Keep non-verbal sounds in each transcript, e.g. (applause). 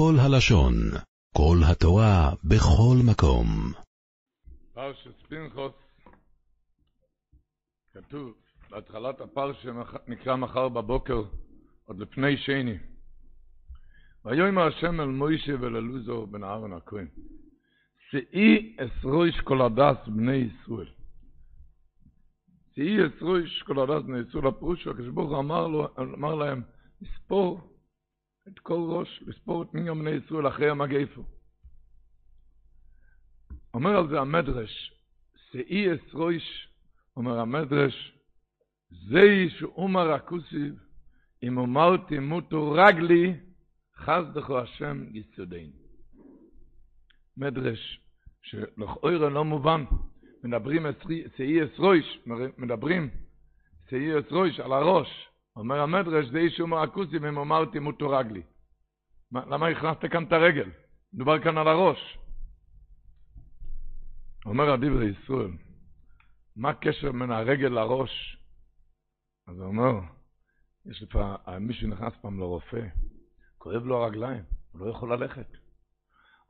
כל הלשון, כל התורה, בכל מקום. פרשת פנחוס, כתוב בהתחלת הפרשה נקרא מחר בבוקר, עוד לפני שני. ויאמר השם אל מוישה וללוזו בן אהרון הכהן, שאי אסרויש כל הדס בני ישראל. שאי אסרויש כל הדס בני ישראל, הפירושו, כשברוך אמר, אמר להם, לספור את כל ראש, לספור את מיליון בני ישראל אחרי המגפו. אומר על זה המדרש, שאי אסרויש, אומר המדרש, זי שאומר הכוסיב, אם אמרתי מותו רגלי, חס דחו השם יסודנו. מדרש שלכאורה לא מובן, מדברים שאי אסרויש, מדברים שאי אסרויש על הראש, אומר המדרש, זה איש אומר הכוסיב, אם אמרתי מותו רגלי. למה הכנסת כאן את הרגל? מדובר כאן על הראש. אומר הדברי ישראל, מה הקשר בין הרגל לראש? אז הוא אומר, יש לפעמים, מישהו נכנס פעם לרופא, כואב לו הרגליים, הוא לא יכול ללכת.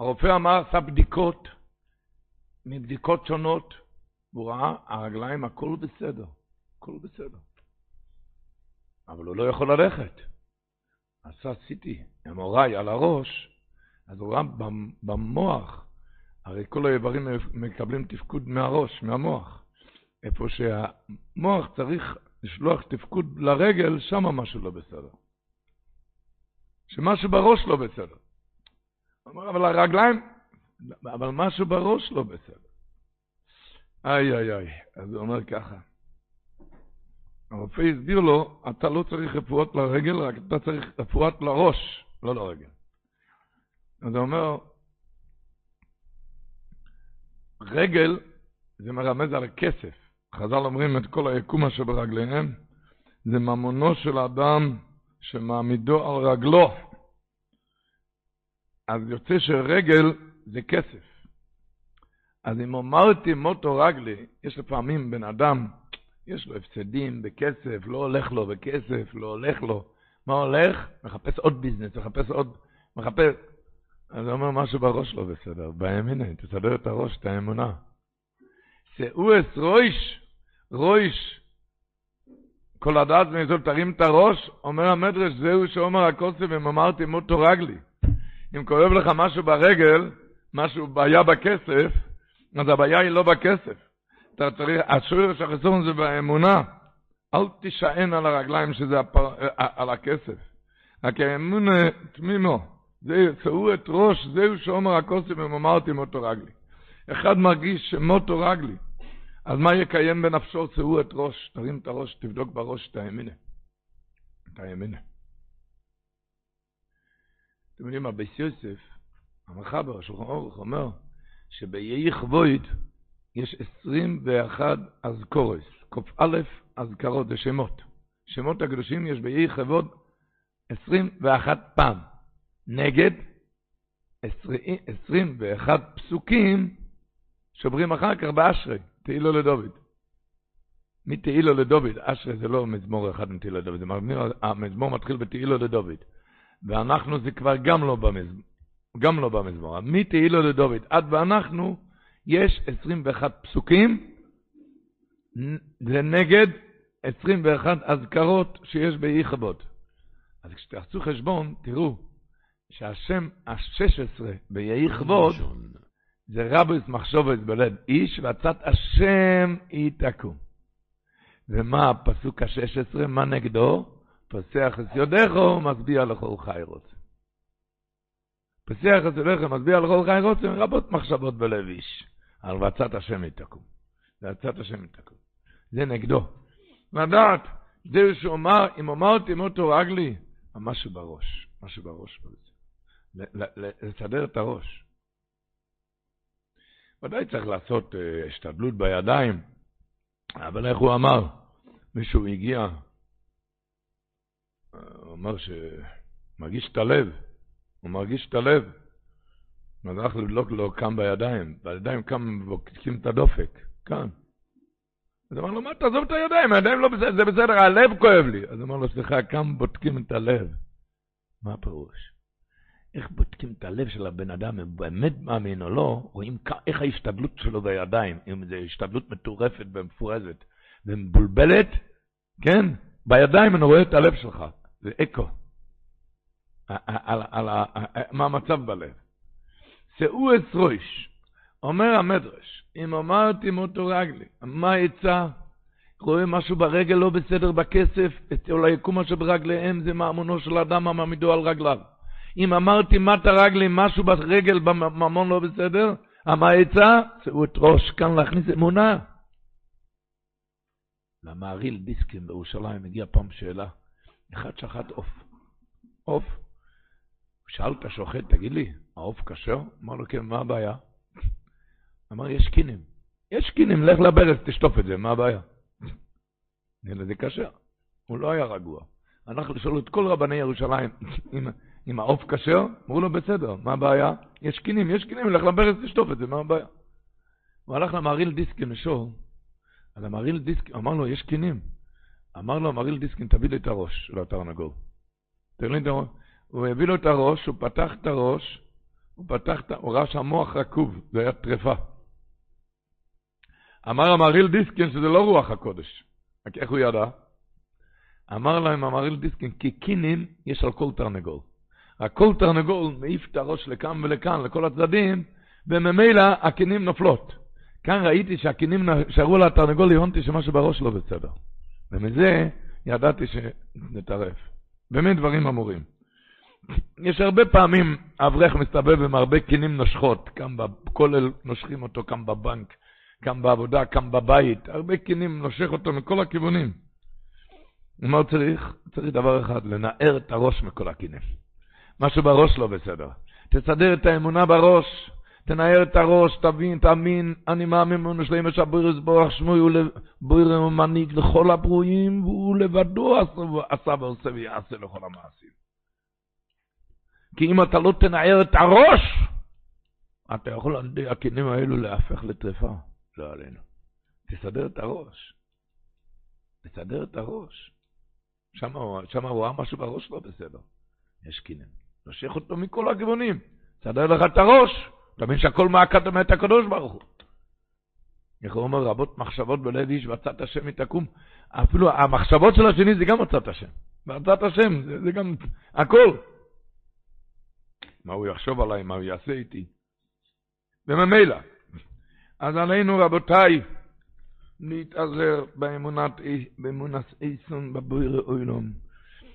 הרופא אמר, עשה בדיקות, מבדיקות שונות, והוא ראה, הרגליים, הכל בסדר, הכל בסדר. אבל הוא לא יכול ללכת. עשה סיטי, אמוראי על הראש, אז הוא ראה במוח, הרי כל האיברים מקבלים תפקוד מהראש, מהמוח. איפה שהמוח צריך לשלוח תפקוד לרגל, שם משהו לא בסדר. שמשהו בראש לא בסדר. אבל הרגליים, אבל משהו בראש לא בסדר. איי איי איי, אז הוא אומר ככה. הרופא הסביר לו, אתה לא צריך רפואות לרגל, רק אתה צריך רפואת לראש, לא לרגל. אז הוא אומר, רגל זה מרמז על כסף. חז"ל אומרים את כל היקום אשר ברגליהם, זה ממונו של אדם שמעמידו על רגלו. אז יוצא שרגל זה כסף. אז אם אמרתי מוטו רגלי, יש לפעמים בן אדם, יש לו הפסדים בכסף, לא הולך לו בכסף, לא הולך לו. מה הולך? מחפש עוד ביזנס, מחפש עוד, מחפש. אז הוא אומר משהו בראש לא בסדר. בימינה, תסדר את הראש, את האמונה. שאו אס רויש, רויש, כל הדעת בניסול תרים את הראש, אומר המדרש, זהו שאומר הכוסף, אם אמרתי מוטו רגלי. אם כואב לך משהו ברגל, משהו, בעיה בכסף, אז הבעיה היא לא בכסף. אתה צריך, השורש של החסרון זה באמונה. אל תישען על הרגליים שזה הפר, על הכסף. רק האמונה תמימו. זה יצאו את ראש, זהו שאומר הכוסף, אם אמרתי מוטו רגלי. אחד מרגיש שמוטו רגלי. אז מה יקיים בנפשו? צאו את ראש, תרים את הראש, תבדוק בראש את הימינה. את הימינה. אתם יודעים, הביס יוסף, המחבר, השולחן אורך, אומר שביהי חבוית יש 21 אזכורס, ק"א אזכרות, זה שמות. שמות הקדושים יש ביהי חבוד 21 פעם. נגד 21 פסוקים שוברים אחר כך באשרי. תהילו לדוד. מתהילו לדוד, אשרי זה לא מזמור אחד מתהילו לדוד, המזמור מתחיל בתהילו לדוד. ואנחנו זה כבר גם לא במזמור, גם לא במזמור. מתהילו לדוד עד ואנחנו, יש 21 פסוקים, זה נגד 21 אזכרות שיש באיכבות. אז כשתעשו חשבון, תראו שהשם ה-16 ביהי כבוד, זה רבוס מחשובס בלב איש, ועצת השם היא תקום. ומה הפסוק ה-16, מה נגדו? פוסח את יודכו, משביע לכל חי רוצה. פוסח את יודכו, משביע לכל חי רוצה, רבות מחשבות בלב איש. על ועצת השם היא תקום. ועצת השם היא תקום. זה נגדו. לדעת, זה שהוא אמר, אם אמרתי מותו רגלי, משהו בראש, משהו בראש. לסדר את הראש. ודאי צריך לעשות uh, השתדלות בידיים, אבל איך הוא אמר? מישהו הגיע, הוא אמר שמרגיש את הלב, הוא מרגיש את הלב. אז הלך לבדוק לו כאן בידיים, בידיים כאן בודקים את הדופק, כאן. אז אמר לו, מה, תעזוב את הידיים, הידיים לא בסדר, זה בסדר, הלב כואב לי. אז אמר לו, סליחה, כאן בודקים את הלב. מה הפירוש? איך בודקים את הלב של הבן אדם, אם באמת מאמין או לא, רואים איך ההשתדלות שלו בידיים, אם זו השתדלות מטורפת ומפורזת ומבולבלת, כן? בידיים אני רואה את הלב שלך, זה אקו. על, על, על, מה המצב בלב. שאו רויש, אומר המדרש, אם אמרתי מותו רגלי, מה יצא? רואה משהו ברגל לא בסדר בכסף, אצל היקום אשר ברגליהם זה מאמונו של אדם המעמידו על רגליו. אם אמרתי מטה רגלי משהו ברגל בממון לא בסדר, מה יצא? שאו את ראש כאן להכניס אמונה. למעריל דיסקין בירושלים הגיעה פעם שאלה, אחד שחט עוף. עוף. שאל את השוחט, תגיד לי, העוף כשר? אמר לו, כן, מה הבעיה? (laughs) אמר, יש קינים. יש קינים, לך לברז, תשטוף את זה, מה הבעיה? (laughs) אלא זה כשר. הוא לא היה רגוע. אנחנו שאלו את כל רבני ירושלים, (laughs) אם, העוף כשר? אמרו לו, בסדר, מה הבעיה? יש קינים, יש קינים, לך לברז, תשטוף את זה, מה הבעיה? הוא הלך למעריל דיסקין לשאול, אז המעריל דיסקין, אמר לו, יש קינים. אמר לו המהרי"ל דיסקין, תביא לי את הראש של התרנגול. תראה לי את הראש. הוא הביא לו את הראש, הוא פתח את הראש, הוא פתח הוא ראה שהמוח רקוב, זה היה טרפה. אמר המהרי"ל דיסקין שזה לא רוח הקודש. רק איך הוא ידע? אמר להם המהרי"ל דיסקין, כי כינים יש על כל תרנגול. רק כל תרנגול מעיף את הראש לכאן ולכאן, לכל הצדדים, וממילא הכינים נופלות. כאן ראיתי שהקינים נשארו לתרנגול, הבנתי שמשהו בראש לא בסדר. ומזה ידעתי שנטרף. באמת דברים אמורים. יש הרבה פעמים אברך מסתובב עם הרבה קינים נושכות, כאן בכולל נושכים אותו, כאן בבנק, כאן בעבודה, כאן בבית, הרבה קינים נושך אותו מכל הכיוונים. מה הוא צריך? צריך דבר אחד, לנער את הראש מכל הקינים. משהו בראש לא בסדר. תסדר את האמונה בראש, תנער את הראש, תבין, תאמין, אני מאמין באמונה שלהם יש בורח שמוי ובויר ומנהיג לכל הברואים, והוא לבדו עשה ועושה ויעשה לכל המעשים. כי אם אתה לא תנער את הראש, אתה יכול על ידי הכינים האלו להפך לטרפה, לא עלינו. תסדר את הראש. תסדר את הראש. שם הוא רואה משהו בראש לא בסדר. יש כינים. נושך אותו מכל הכיוונים. תסדר לך את הראש. אתה מבין שהכל מהקדם את הקדוש ברוך הוא. איך הוא אומר, רבות מחשבות בלב איש ועצת השם יתקום. אפילו המחשבות של השני זה גם עצת השם. ועצת השם זה, זה גם הכל. מה הוא יחשוב עליי, מה הוא יעשה איתי. וממילא, אז עלינו רבותיי, להתעזר באמונת, באמונת איסון בבויר אוילום.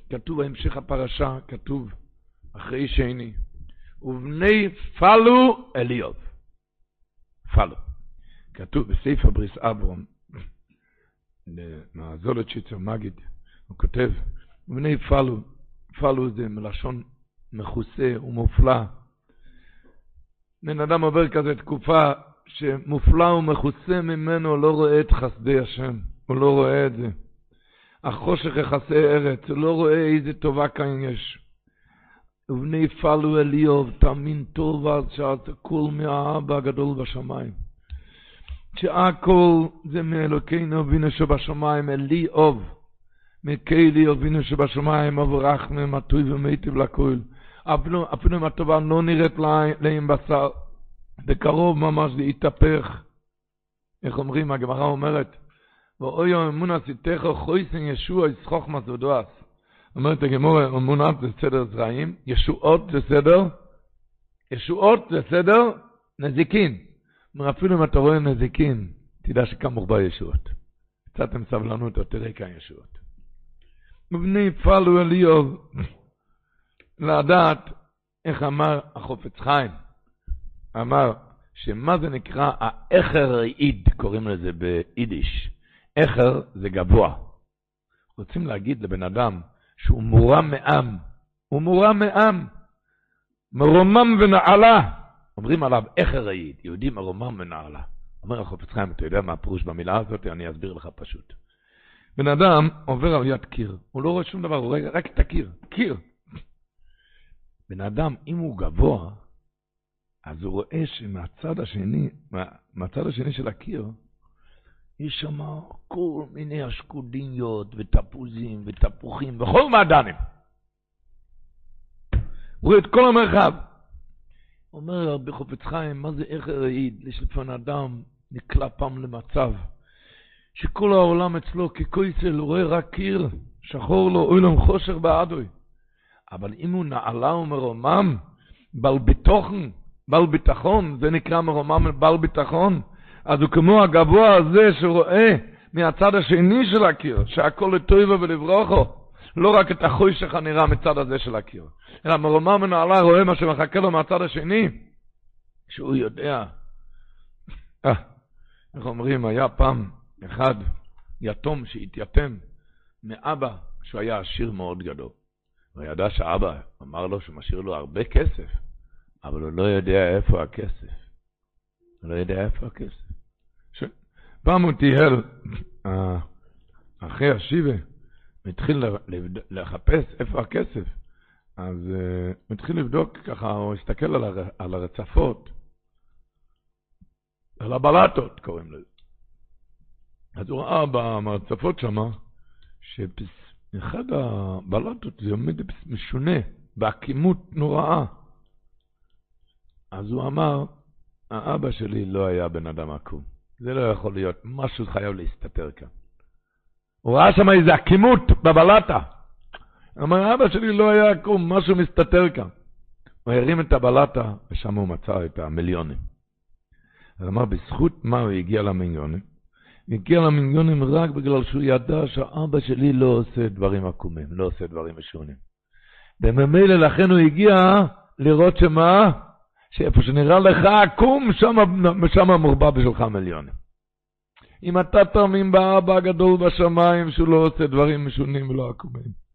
כתוב בהמשך הפרשה, כתוב אחרי שני, ובני פלו אליוב. פלו. כתוב בספר בריס אברום, מהזולת שיצר מגיד, הוא כותב, ובני פלו, פלו זה מלשון מכוסה ומופלא. בן אדם עובר כזה תקופה שמופלא ומכוסה ממנו, לא רואה את חסדי השם, הוא לא רואה את זה. החושך יכסה ארץ, הוא לא רואה איזה טובה כאן יש. ובני פלו אליוב, תאמין טוב אז שהכל מהאבא הגדול בשמיים. שהכל זה מאלוקינו אבינו שבשמיים, אלי אוב. מקיילי אבינו שבשמיים, אברחנו, מטוי ומיטיב לכל. אפילו, אפילו אם הטובה לא נראית להם בשר, בקרוב ממש זה יתהפך. איך אומרים, הגמרא אומרת, ואוי אמונה סיתך חויסן ישוע ישחוך מסודועס. אומרת הגמורה, אמונה זה סדר זרעים, ישועות זה סדר, ישועות זה סדר נזיקין. אפילו אם אתה רואה נזיקין, תדע מוחבא ישועות. קצת עם סבלנות, תראה כאן ישועות. ובני פלו אליוב, לדעת איך אמר החופץ חיים. אמר שמה זה נקרא האחר עיד, קוראים לזה ביידיש. אחר זה גבוה. רוצים להגיד לבן אדם שהוא מורם מעם. הוא מורם מעם. מרומם ונעלה. אומרים עליו אחר העיד, יהודי מרומם ונעלה. אומר החופץ חיים, אתה יודע מה הפירוש במילה הזאת? אני אסביר לך פשוט. בן אדם עובר על יד קיר, הוא לא רואה שום דבר, הוא רואה רק את הקיר, קיר. בן אדם, אם הוא גבוה, אז הוא רואה שמהצד השני, מהצד השני של הקיר, יש שם כל מיני אשקודיניות ותפוזים ותפוחים וכל מעדנים. הוא רואה את כל המרחב. אומר רבי חופץ חיים, מה זה איך העיד? יש לפעמים אדם נקלע פעם למצב שכל העולם אצלו ככויסל, הוא רואה רק קיר, שחור לו, אוי לו חושך בעדוי. אבל אם הוא נעלה ומרומם, בל ביטוחן, בל ביטחון, זה נקרא מרומם בל ביטחון, אז הוא כמו הגבוה הזה שרואה מהצד השני של הקיר, שהכל לטויבה ולברוכו, לא רק את החוישך הנראה מצד הזה של הקיר, אלא מרומם ונעלה רואה מה שמחכה לו מהצד השני, שהוא יודע. אה, איך אומרים, היה פעם אחד יתום שהתייתם מאבא שהוא היה עשיר מאוד גדול. הוא ידע שאבא אמר לו שהוא משאיר לו הרבה כסף, אבל הוא לא יודע איפה הכסף. הוא לא יודע איפה הכסף. ש... פעם הוא טייל אה, אחרי השיבה, התחיל לחפש איפה הכסף. אז uh, הוא התחיל לבדוק ככה, הוא הסתכל על, הר... על הרצפות, על הבלטות קוראים לזה. אז הוא ראה במרצפות שמה, שאחד הבלטות זה עומד משונה, בעקימות נוראה. אז הוא אמר, האבא שלי לא היה בן אדם עקום. זה לא יכול להיות, משהו חייב להסתתר כאן. הוא ראה שם איזה עקימות בבלטה. אמר, אבא שלי לא היה עקום, משהו מסתתר כאן. הוא הרים את הבלטה, ושם הוא מצא את המיליונים. אז אמר, בזכות מה הוא הגיע למיליונים? הגיע למיליונים רק בגלל שהוא ידע שאבא שלי לא עושה דברים עקומים, לא עושה דברים משונים. וממילא לכן הוא הגיע לראות שמה? שאיפה שנראה לך עקום, שם מורבע בשבילך מיליונים. אם אתה תאמין באבא הגדול בשמיים שהוא לא עושה דברים משונים ולא עקומים,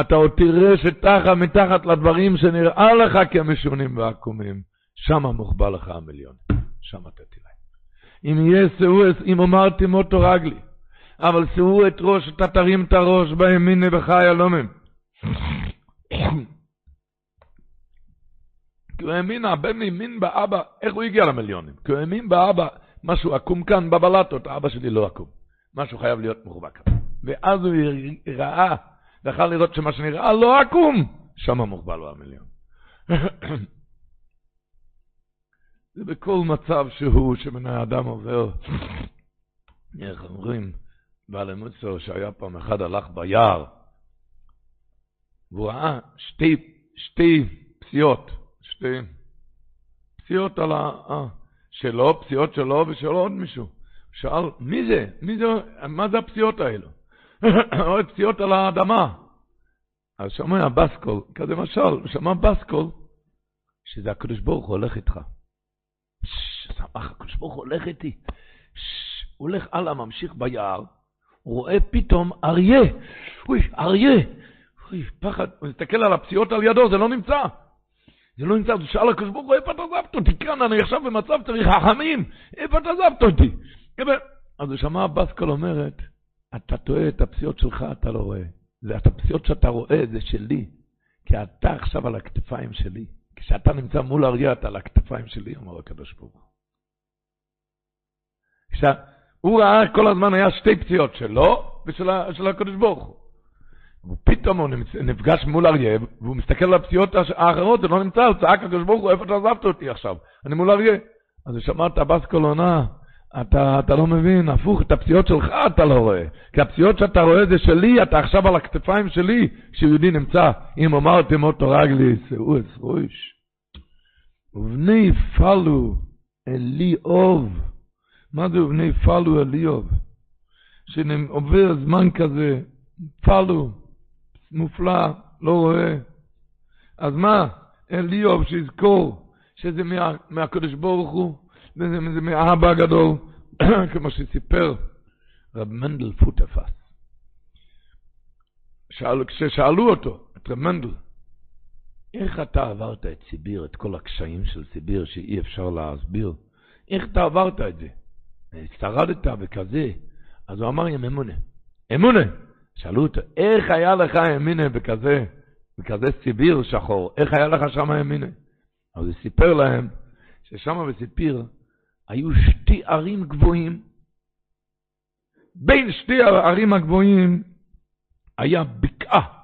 אתה עוד תראה שתחת מתחת לדברים שנראה לך כמשונים ועקומים, שם מוחבא לך המיליון. שם אתה תראה. אם יהיה שאו, אם אמרתי מוטו רגלי, אבל שאו את ראש, אתה תרים את הראש בימיני בחי הלומם. כי הוא האמין, הבן האמין באבא, איך הוא הגיע למיליונים? כי הוא האמין באבא, משהו עקום כאן בבלטות, אבא שלי לא עקום. משהו חייב להיות מחובק. ואז הוא ראה, ויכל לראות שמה שנראה לא עקום, שם מוחבא לו המיליון. זה בכל מצב שהוא, שבן האדם עובר. איך אומרים, בעל המוצר שהיה פעם אחד הלך ביער, והוא ראה שתי, שתי פסיעות, שתי פסיעות על ה... אה, שלו, פסיעות שלו ושל עוד מישהו. שאל, מי זה? מי זה? מה זה הפסיעות האלו? (coughs) עוד פסיעות על האדמה. אז שומע בסקול, כזה משל, שמע בסקול, שזה הקדוש ברוך הוא הולך איתך. שמח, הקדוש ברוך הוא הולך איתי. הוא הולך הלאה, ממשיך ביער, הוא רואה פתאום אריה. אוי, אריה. אוי, פחד, הוא מסתכל על הפציעות על ידו, זה לא נמצא. זה לא נמצא, אז הוא שאל הקדוש ברוך הוא, איפה אתה עזבת אותי? כאן אני עכשיו במצב צריך חכמים, איפה אתה עזבת אותי? אז הוא שמע בסקל אומרת, אתה טועה, את הפציעות שלך אתה לא רואה. זה את הפציעות שאתה רואה, זה שלי. כי אתה עכשיו על הכתפיים שלי. כשאתה נמצא מול אריה, אתה על הכתפיים שלי, אומר הקדוש ברוך הוא. הוא ראה כל הזמן היה שתי פציעות שלו ושל הקדוש ברוך הוא. ופתאום הוא נפגש מול אריה, והוא מסתכל על הפציעות האחרות, זה לא נמצא, הוא צעק הקדוש ברוך הוא, איפה אתה עזבת אותי עכשיו? אני מול אריה. אז הוא שמע את הבאס קולונה, אתה, אתה לא מבין, הפוך, את הפציעות שלך אתה לא רואה. כי הפציעות שאתה רואה זה שלי, אתה עכשיו על הכתפיים שלי, כשיהודי נמצא. אם אמרתם אותו רגלי, שאו אסרוש. ובני פלו אלי אוב. מה זה ובני פלו אלי אוב? שעובר זמן כזה, פלו, מופלא, לא רואה. אז מה? אלי אוב שיזכור שזה מה, מהקדוש ברוך הוא. זה מאבא הגדול, (coughs) כמו שסיפר רב מנדל פוטפס. שאל, כששאלו אותו, את רב מנדל, איך אתה עברת את סיביר, את כל הקשיים של סיביר שאי אפשר להסביר? איך אתה עברת את זה? שרדת וכזה. אז הוא אמר עם אמונה. אמונה! שאלו אותו, איך היה לך אמונה בכזה, בכזה סיביר שחור? איך היה לך שם אמונה? אז הוא סיפר להם ששם בסיפיר היו שתי ערים גבוהים. בין שתי הערים הגבוהים היה בקעה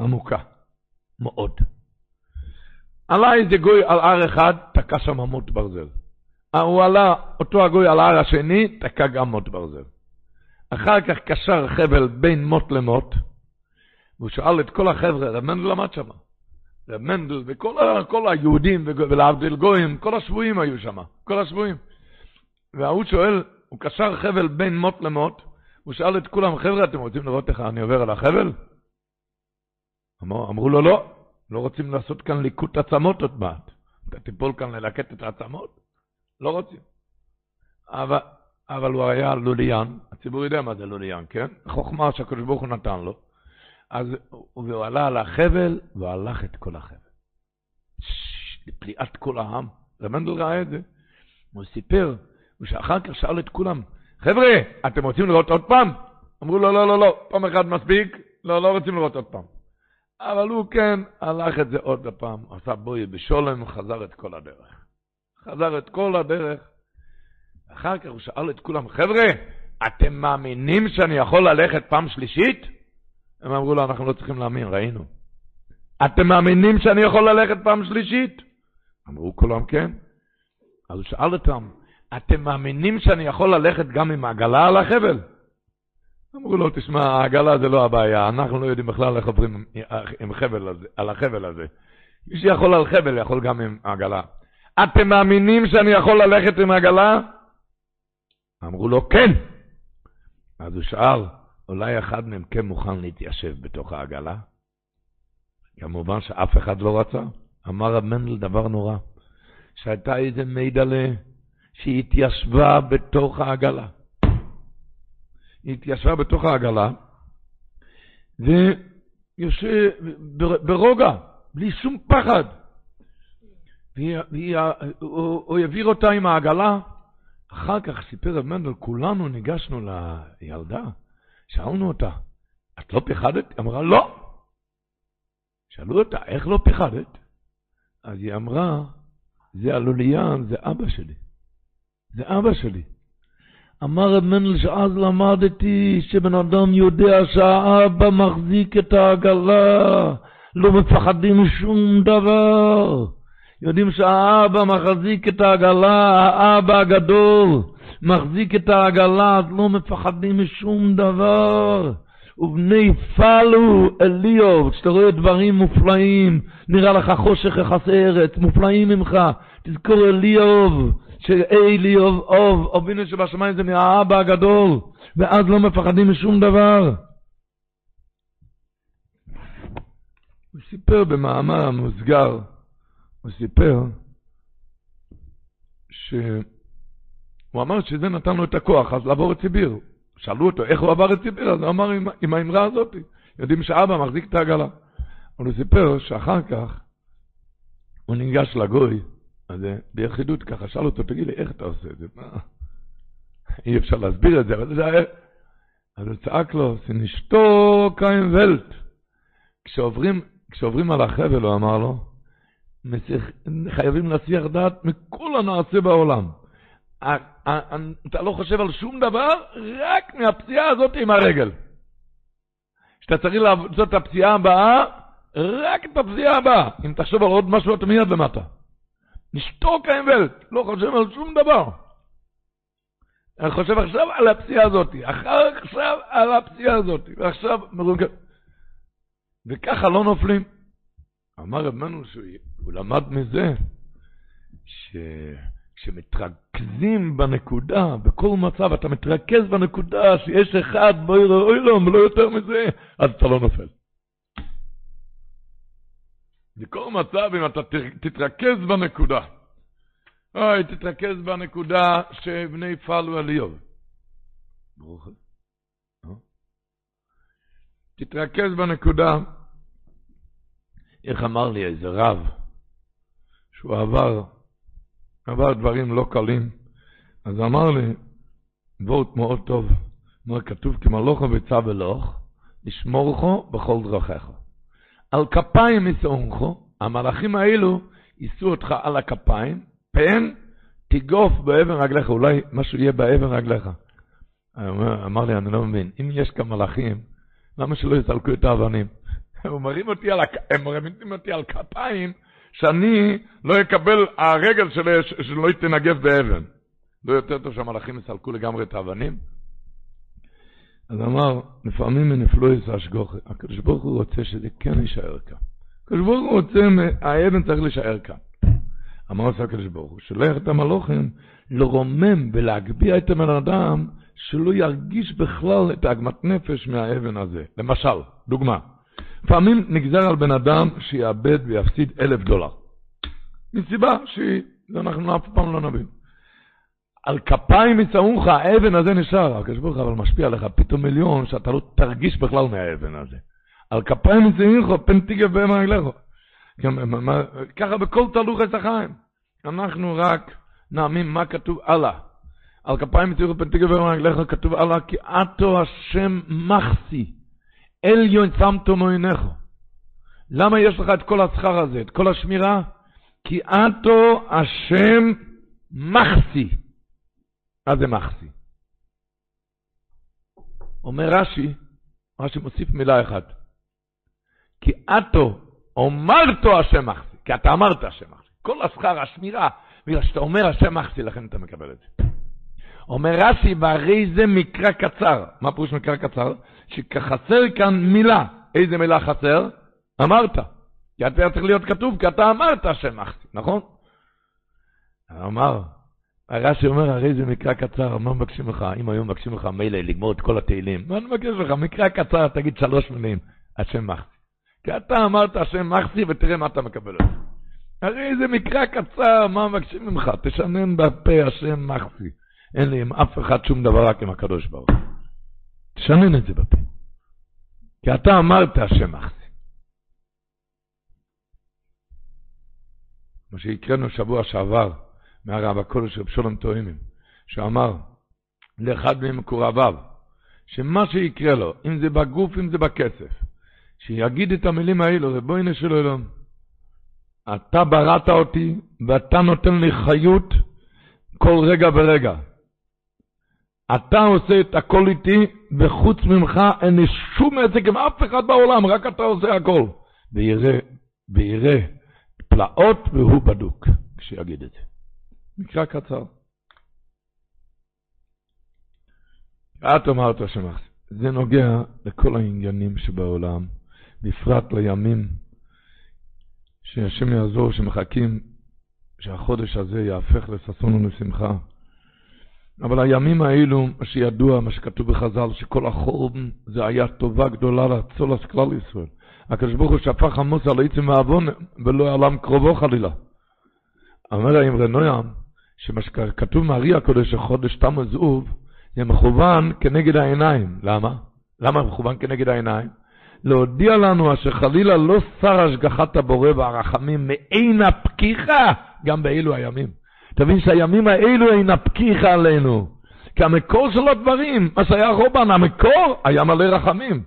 עמוקה מאוד. עלה איזה גוי על הר אחד, תקע שם מוט ברזל. הוא עלה, אותו הגוי על ההר השני, תקע גם מוט ברזל. אחר כך קשר חבל בין מוט למוט, והוא שאל את כל החבר'ה, רב מנדל למד שם. רב מנדל וכל היהודים ולהבדיל גויים, כל השבויים היו שם, כל השבויים. וההוא שואל, הוא קשר חבל בין מוט למוט, הוא שאל את כולם, חבר'ה, אתם רוצים לראות איך אני עובר על החבל? אמרו, אמרו לו, לא, לא רוצים לעשות כאן ליקוט עצמות עוד מעט. אתה תיפול כאן ללקט את העצמות? לא רוצים. אבל, אבל הוא היה לוליין, הציבור יודע מה זה לוליין, כן? חוכמה שהקדוש ברוך הוא נתן לו. אז הוא עלה על החבל, והוא הלך את כל החבל. לפליאת כל העם. רמנדל ראה את זה. הוא סיפר, ושאחר כך שאל את כולם, חבר'ה, אתם רוצים לראות עוד פעם? אמרו לו, לא, לא, לא, פעם אחת מספיק, לא, לא רוצים לראות עוד פעם. אבל הוא כן הלך את זה עוד פעם, עשה בואי בשולם, חזר את כל הדרך. חזר את כל הדרך. אחר כך הוא שאל את כולם, חבר'ה, אתם מאמינים שאני יכול ללכת פעם שלישית? הם אמרו לו, אנחנו לא צריכים להאמין, ראינו. אתם מאמינים שאני יכול ללכת פעם שלישית? אמרו כולם כן. אז הוא שאל אותם, אתם מאמינים שאני יכול ללכת גם עם עגלה על החבל? אמרו לו, תשמע, העגלה זה לא הבעיה, אנחנו לא יודעים בכלל איך עוברים עם חבל הזה, על החבל הזה. מי שיכול על חבל יכול גם עם עגלה. אתם מאמינים שאני יכול ללכת עם עגלה? אמרו לו, כן. אז הוא שאל, אולי אחד מהם כן מוכן להתיישב בתוך העגלה? כמובן שאף אחד לא רצה. אמר רב מנדל דבר נורא, שהייתה איזה מידלה שהיא התיישבה בתוך העגלה. היא התיישבה בתוך העגלה, ויושב ברוגע, בלי שום פחד. והוא העביר אותה עם העגלה. אחר כך סיפר רב מנדל, כולנו ניגשנו לילדה, שאלנו אותה, את לא פחדת? היא אמרה, לא. שאלו אותה, איך לא פחדת? אז היא אמרה, זה הלוליין, זה אבא שלי. זה אבא שלי. אמר רב מנדל שאז למדתי שבן אדם יודע שהאבא מחזיק את העגלה, לא מפחדים משום דבר. יודעים שהאבא מחזיק את העגלה, האבא הגדול מחזיק את העגלה, אז לא מפחדים משום דבר. ובני פלו אליוב, כשאתה רואה דברים מופלאים, נראה לך חושך יחסי ארץ, מופלאים ממך, תזכור אליוב, שאליוב אוב, אבינו שבשמיים זה מהאבא הגדול, ואז לא מפחדים משום דבר. הוא סיפר במאמר המוסגר, הוא סיפר שהוא אמר שזה נתן לו את הכוח אז לעבור את סיביר. שאלו אותו איך הוא עבר את סיביר, אז הוא אמר עם, עם האמרה הזאת, יודעים שאבא מחזיק את העגלה. אבל הוא סיפר שאחר כך הוא ניגש לגוי, אז ביחידות ככה, שאל אותו, תגיד לי, איך אתה עושה את זה? מה? אי אפשר להסביר את זה, אבל זה היה... אז הוא צעק לו, סנשתו קיים ולט. כשעוברים, כשעוברים על החבל, הוא אמר לו, חייבים להסיח דעת מכל הנעשה בעולם. אתה לא חושב על שום דבר, רק מהפציעה הזאת עם הרגל. כשאתה צריך לעשות את הפציעה הבאה, רק את הפציעה הבאה. אם תחשוב על עוד משהו, אתה מיד למטה. נשתוק האמבלט, לא חושב על שום דבר. אני חושב עכשיו על הפציעה הזאת, אחר עכשיו על הפציעה הזאת, ועכשיו. וככה לא נופלים. אמר רב מנו שהוא למד מזה שכשמתרכזים בנקודה, בכל מצב אתה מתרכז בנקודה שיש אחד בויר אוילום ולא יותר מזה, אז אתה לא נופל. בכל מצב אם אתה תתרכז בנקודה, אוי, תתרכז בנקודה שבני פעלו על איוב. ברוך אה? תתרכז בנקודה איך אמר לי איזה רב, שהוא עבר, עבר דברים לא קלים, אז אמר לי, וורט מאוד טוב, אומר, כתוב כמלוכו וצו אלוך, לשמורכו בכל דרכיך. על כפיים ישאונכו, המלאכים האלו יישאו אותך על הכפיים, פן תגוף באבן רגליך, אולי משהו יהיה באבן רגליך. אמר, אמר לי, אני לא מבין, אם יש כאן מלאכים, למה שלא יסלקו את האבנים? (laughs) הם מרים אותי על, הם מרימים אותי על כפיים, שאני לא אקבל, הרגל שלי שלא תנגב באבן. לא יותר טוב שהמלאכים יסלקו לגמרי את האבנים? אז אמר, לפעמים מנפלו את השגוחה. הקדוש ברוך הוא רוצה שזה כן יישאר כאן. הקדוש ברוך הוא רוצה, האבן צריך להישאר כאן. אמר עושה הקדוש ברוך הוא, שולח את המלוכים לרומם ולהגביה את הבן אדם, שלא ירגיש בכלל את עגמת נפש מהאבן הזה. למשל, דוגמה, לפעמים נגזר על בן אדם שיאבד ויפסיד אלף דולר. מסיבה שאנחנו אף פעם לא נבין. על כפיים יצאוך, האבן הזה נשאר, הקדוש ברוך הוא אבל משפיע עליך פתאום מיליון, שאתה לא תרגיש בכלל מהאבן הזה. על כפיים יצאוך, פן תיגב בהם רגליך. ככה בכל תהלוך עץ החיים. אנחנו רק נאמין מה כתוב הלאה. על כפיים יצאוך, פן תיגב בהם רגליך, כתוב הלאה, כי עתו השם מחסי, עליון שמתו מעיניך. למה יש לך את כל השכר הזה, את כל השמירה? כי עתו השם מחסי. מה זה מחסי? אומר רש"י, רש"י מוסיף מילה אחת. כי עתו אומרתו השם מחסי, כי אתה אמרת השם מחסי. כל השכר, השמירה, בגלל שאתה אומר השם מחסי, לכן אתה מקבל את זה. אומר רש"י, והרי זה מקרא קצר. מה פירוש מקרא קצר? שחסר כאן מילה. איזה מילה חסר? אמרת. כי אתה צריך להיות כתוב, כי אתה אמרת השם מחסי, נכון? אמר, הרש"י אומר, הרי זה מקרא קצר, מה מבקשים לך? אם היום מבקשים לך מילא לגמור את כל התהילים, מה אני מבקש לך? מקרא קצר, תגיד שלוש מילים, השם מחסי. כי אתה אמרת השם מחסי ותראה מה אתה מקבל זה. הרי זה מקרא קצר, מה מבקשים ממך? תשנן בפה השם מחסי. אין לי עם אף אחד שום דבר רק עם הקדוש ברוך הוא. תשנן את זה בפה. כי אתה אמרת השם מחסי. מה שהקראנו שבוע שעבר, מהרב הקודש רב שולם טועמים, שאמר לאחד ממקורביו, שמה שיקרה לו, אם זה בגוף, אם זה בכסף, שיגיד את המילים האלו, ריבונו של עולם, אתה בראת אותי ואתה נותן לי חיות כל רגע ורגע. אתה עושה את הכל איתי, וחוץ ממך אין לי שום עסק עם אף אחד בעולם, רק אתה עושה הכל. ויראה, ויראה פלאות והוא בדוק, כשיגיד את זה. מקרא קצר. את אמרת שמח. זה נוגע לכל העניינים שבעולם, בפרט לימים שהשם יעזור, שמחכים שהחודש הזה יהפך לששון ולשמחה. אבל הימים האלו, מה שידוע, מה שכתוב בחז"ל, שכל החורבן זה היה טובה גדולה להצולס כלל ישראל. הקדוש ברוך הוא שפך עמוס על עצם העוון ולא עלם קרובו חלילה. אומר האמרי נוים, שמה שכתוב מארי הקודש החודש תמוז אוב, זה מכוון כנגד העיניים. למה? למה מכוון כנגד העיניים? להודיע לנו אשר חלילה לא שר השגחת הבורא והרחמים מעין הפקיחה גם באלו הימים. תבין שהימים האלו הפקיחה עלינו. כי המקור של הדברים, מה שהיה רובן, המקור היה מלא רחמים.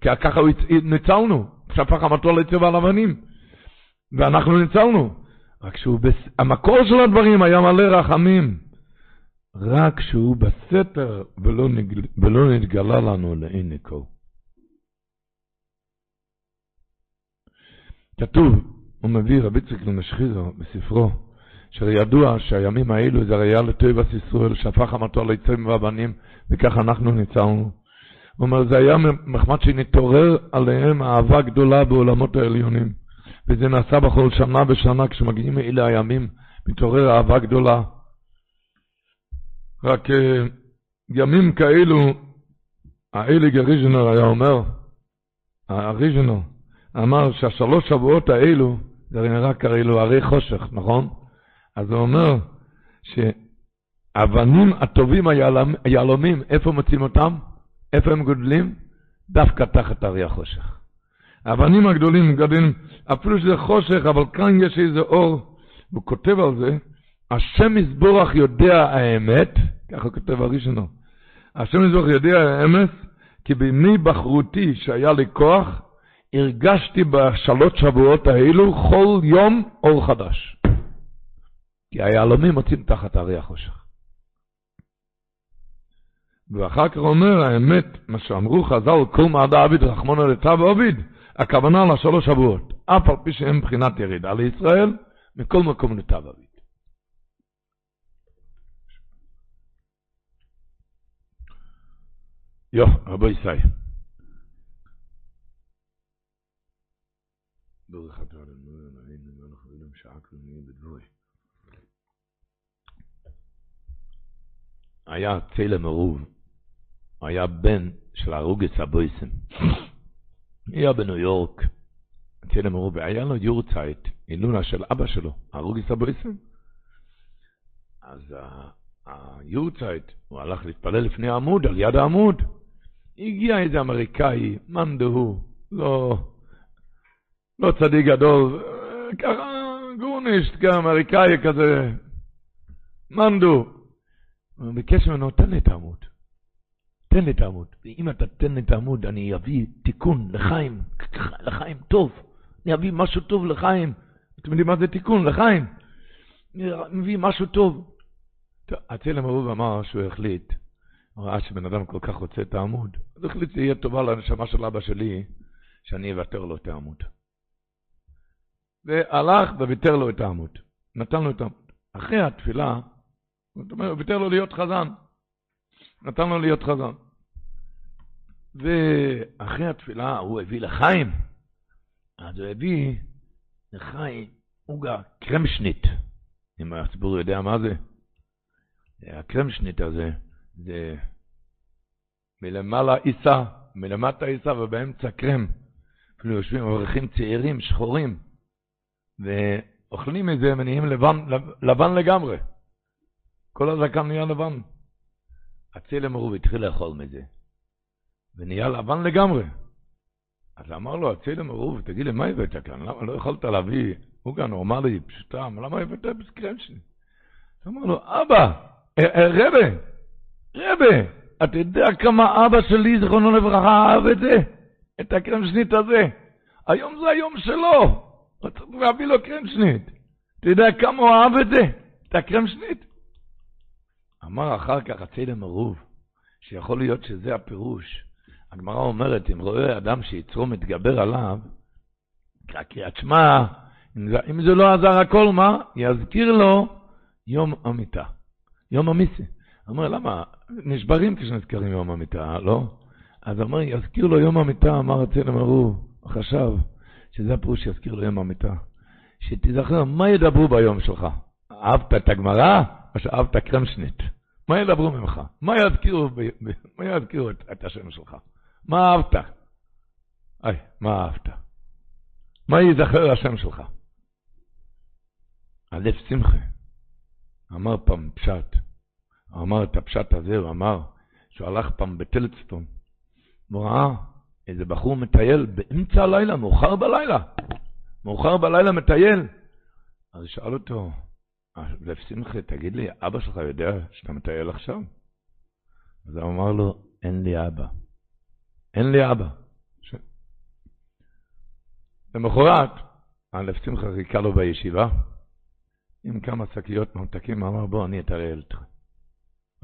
כי ככה ניצלנו, שפך המטור לצבע על אבנים. ואנחנו ניצלנו. רק שהוא, בס... המקור של הדברים היה מלא רחמים. רק שהוא בסתר ולא, נגל... ולא נתגלה לנו לעין כל. כתוב, הוא מביא רבי ציק למשחיזו בספרו, שידוע שהימים האלו זה היה לטבע ישראל, שהפך המטור ליצאים והבנים, וכך אנחנו ניצלנו. הוא אומר, זה היה מחמד שנתעורר עליהם אהבה גדולה בעולמות העליונים. וזה נעשה בכל שנה ושנה, כשמגיעים אלה הימים, מתעורר אהבה גדולה. רק uh, ימים כאלו, האליג הריז'נר היה אומר, הריז'נר אמר שהשלוש שבועות האלו, זה נראה כאילו הרי חושך, נכון? אז הוא אומר שהאבנים הטובים, היהלומים, איפה מוצאים אותם? איפה הם גודלים? דווקא תחת הרי החושך. האבנים הגדולים גדלים, אפילו שזה חושך, אבל כאן יש איזה אור. הוא כותב על זה, השם יזבורך יודע האמת, ככה כותב הראשונו, השם יזבורך יודע האמת, כי בימי בחרותי שהיה לי כוח, הרגשתי בשלוש שבועות האלו כל יום אור חדש. כי היהלומים מוצאים תחת הרי החושך. ואחר כך אומר האמת, מה שאמרו חז"ל, כל מעדה עביד רחמונו לצו עביד, הכוונה לשלוש שבועות, אף על פי שהם מבחינת ירידה לישראל, מכל מקום נתב אבית. יו, רבו ישראל. ברוך אדוני אלוהינו מלך העולם שעקנו נהיה בדברי. היה צלם ערוב, היה בן של הרוגס הבויסם. היה בניו יורק, צלם ערוב, והיה לו יורצייט, אילונה של אבא שלו, הרוגס הבויסם. אז היורצייט, הוא הלך להתפלל לפני העמוד, על יד העמוד. הגיע איזה אמריקאי, מאן דהוא, לא, לא צדיק גדול, ככה גורנישט, אמריקאי כזה, מאן דהוא. הוא ביקש ממנו, תן לי את העמוד. תן לי את העמוד. ואם אתה תן לי את העמוד, אני אביא תיקון לחיים, לחיים טוב. אני אביא משהו טוב לחיים. אתם יודעים מה זה תיקון? לחיים. אני מביא משהו טוב. הצלם הרוב אמר שהוא החליט, ראה שבן אדם כל כך רוצה את העמוד, אז החליט שיהיה טובה לנשמה של אבא שלי, שאני אוותר לו את העמוד. והלך וויתר לו את העמוד. נתן לו את העמוד. אחרי התפילה, זאת אומרת, הוא ויתר לו להיות חזן. נתן לו להיות חזן. ואחרי התפילה הוא הביא לחיים, אז הוא הביא לחיים עוגה קרמשנית. אם הציבור יודע מה זה, הקרמשנית הזה, זה מלמעלה עיסה, מלמטה עיסה ובאמצע קרם. אפילו יושבים אברכים צעירים, שחורים, ואוכלים מזה ונהיים לבן, לבן לגמרי. כל הזקן נהיה לבן. הצלם ערוב התחיל לאכול מזה, ונהיה לבן לגמרי. אז אמר לו הצלם ערוב, תגיד לי, מה הבאת כאן? למה לא יכולת להביא עוגה נורמלי, פשוטה, למה הבאת בסקרנצ'י? אמר לו, אבא, אה, אה, רבה, רבה, אתה יודע כמה אבא שלי, זכרונו לברכה, אהב את זה? את הקרמשנית הזה. היום זה היום שלו. צריך להביא לו קרמשנית. אתה יודע כמה הוא אהב את זה? את הקרמשנית. אמר אחר כך הצלם ערוב, שיכול להיות שזה הפירוש. הגמרא אומרת, אם רואה אדם שיצרו מתגבר עליו, קריאת שמע, אם זה לא עזר הכל, מה? יזכיר לו יום המיטה, יום המיסי. אומר, למה? נשברים כשנזכרים יום המיטה, לא? אז אומר, יזכיר לו יום המיטה, אמר הצלם ערוב, חשב שזה הפירוש שיזכיר לו יום המיטה. שתיזכר, מה ידברו ביום שלך? אהבת את הגמרא? או שאהבת קרמשנית? מה ידברו ממך? מה יזכירו, מה יזכירו את, את השם שלך? מה אהבת? היי, מה אהבת? מה ייזכר השם שלך? הלב שמחה. אמר פעם פשט, אמר את הפשט הזה, הוא אמר שהוא הלך פעם בטלצטון, הוא ראה איזה בחור מטייל באמצע הלילה, מאוחר בלילה, מאוחר בלילה מטייל. אז שאל אותו, לב שמחה, תגיד לי, אבא שלך יודע שאתה מטייל עכשיו? אז הוא אמר לו, אין לי אבא. אין לי אבא. ש... למחרת, הלב שמחה חיכה לו בישיבה, עם כמה שקיות ממתקים, אמר, בוא, אני אטייל איתך.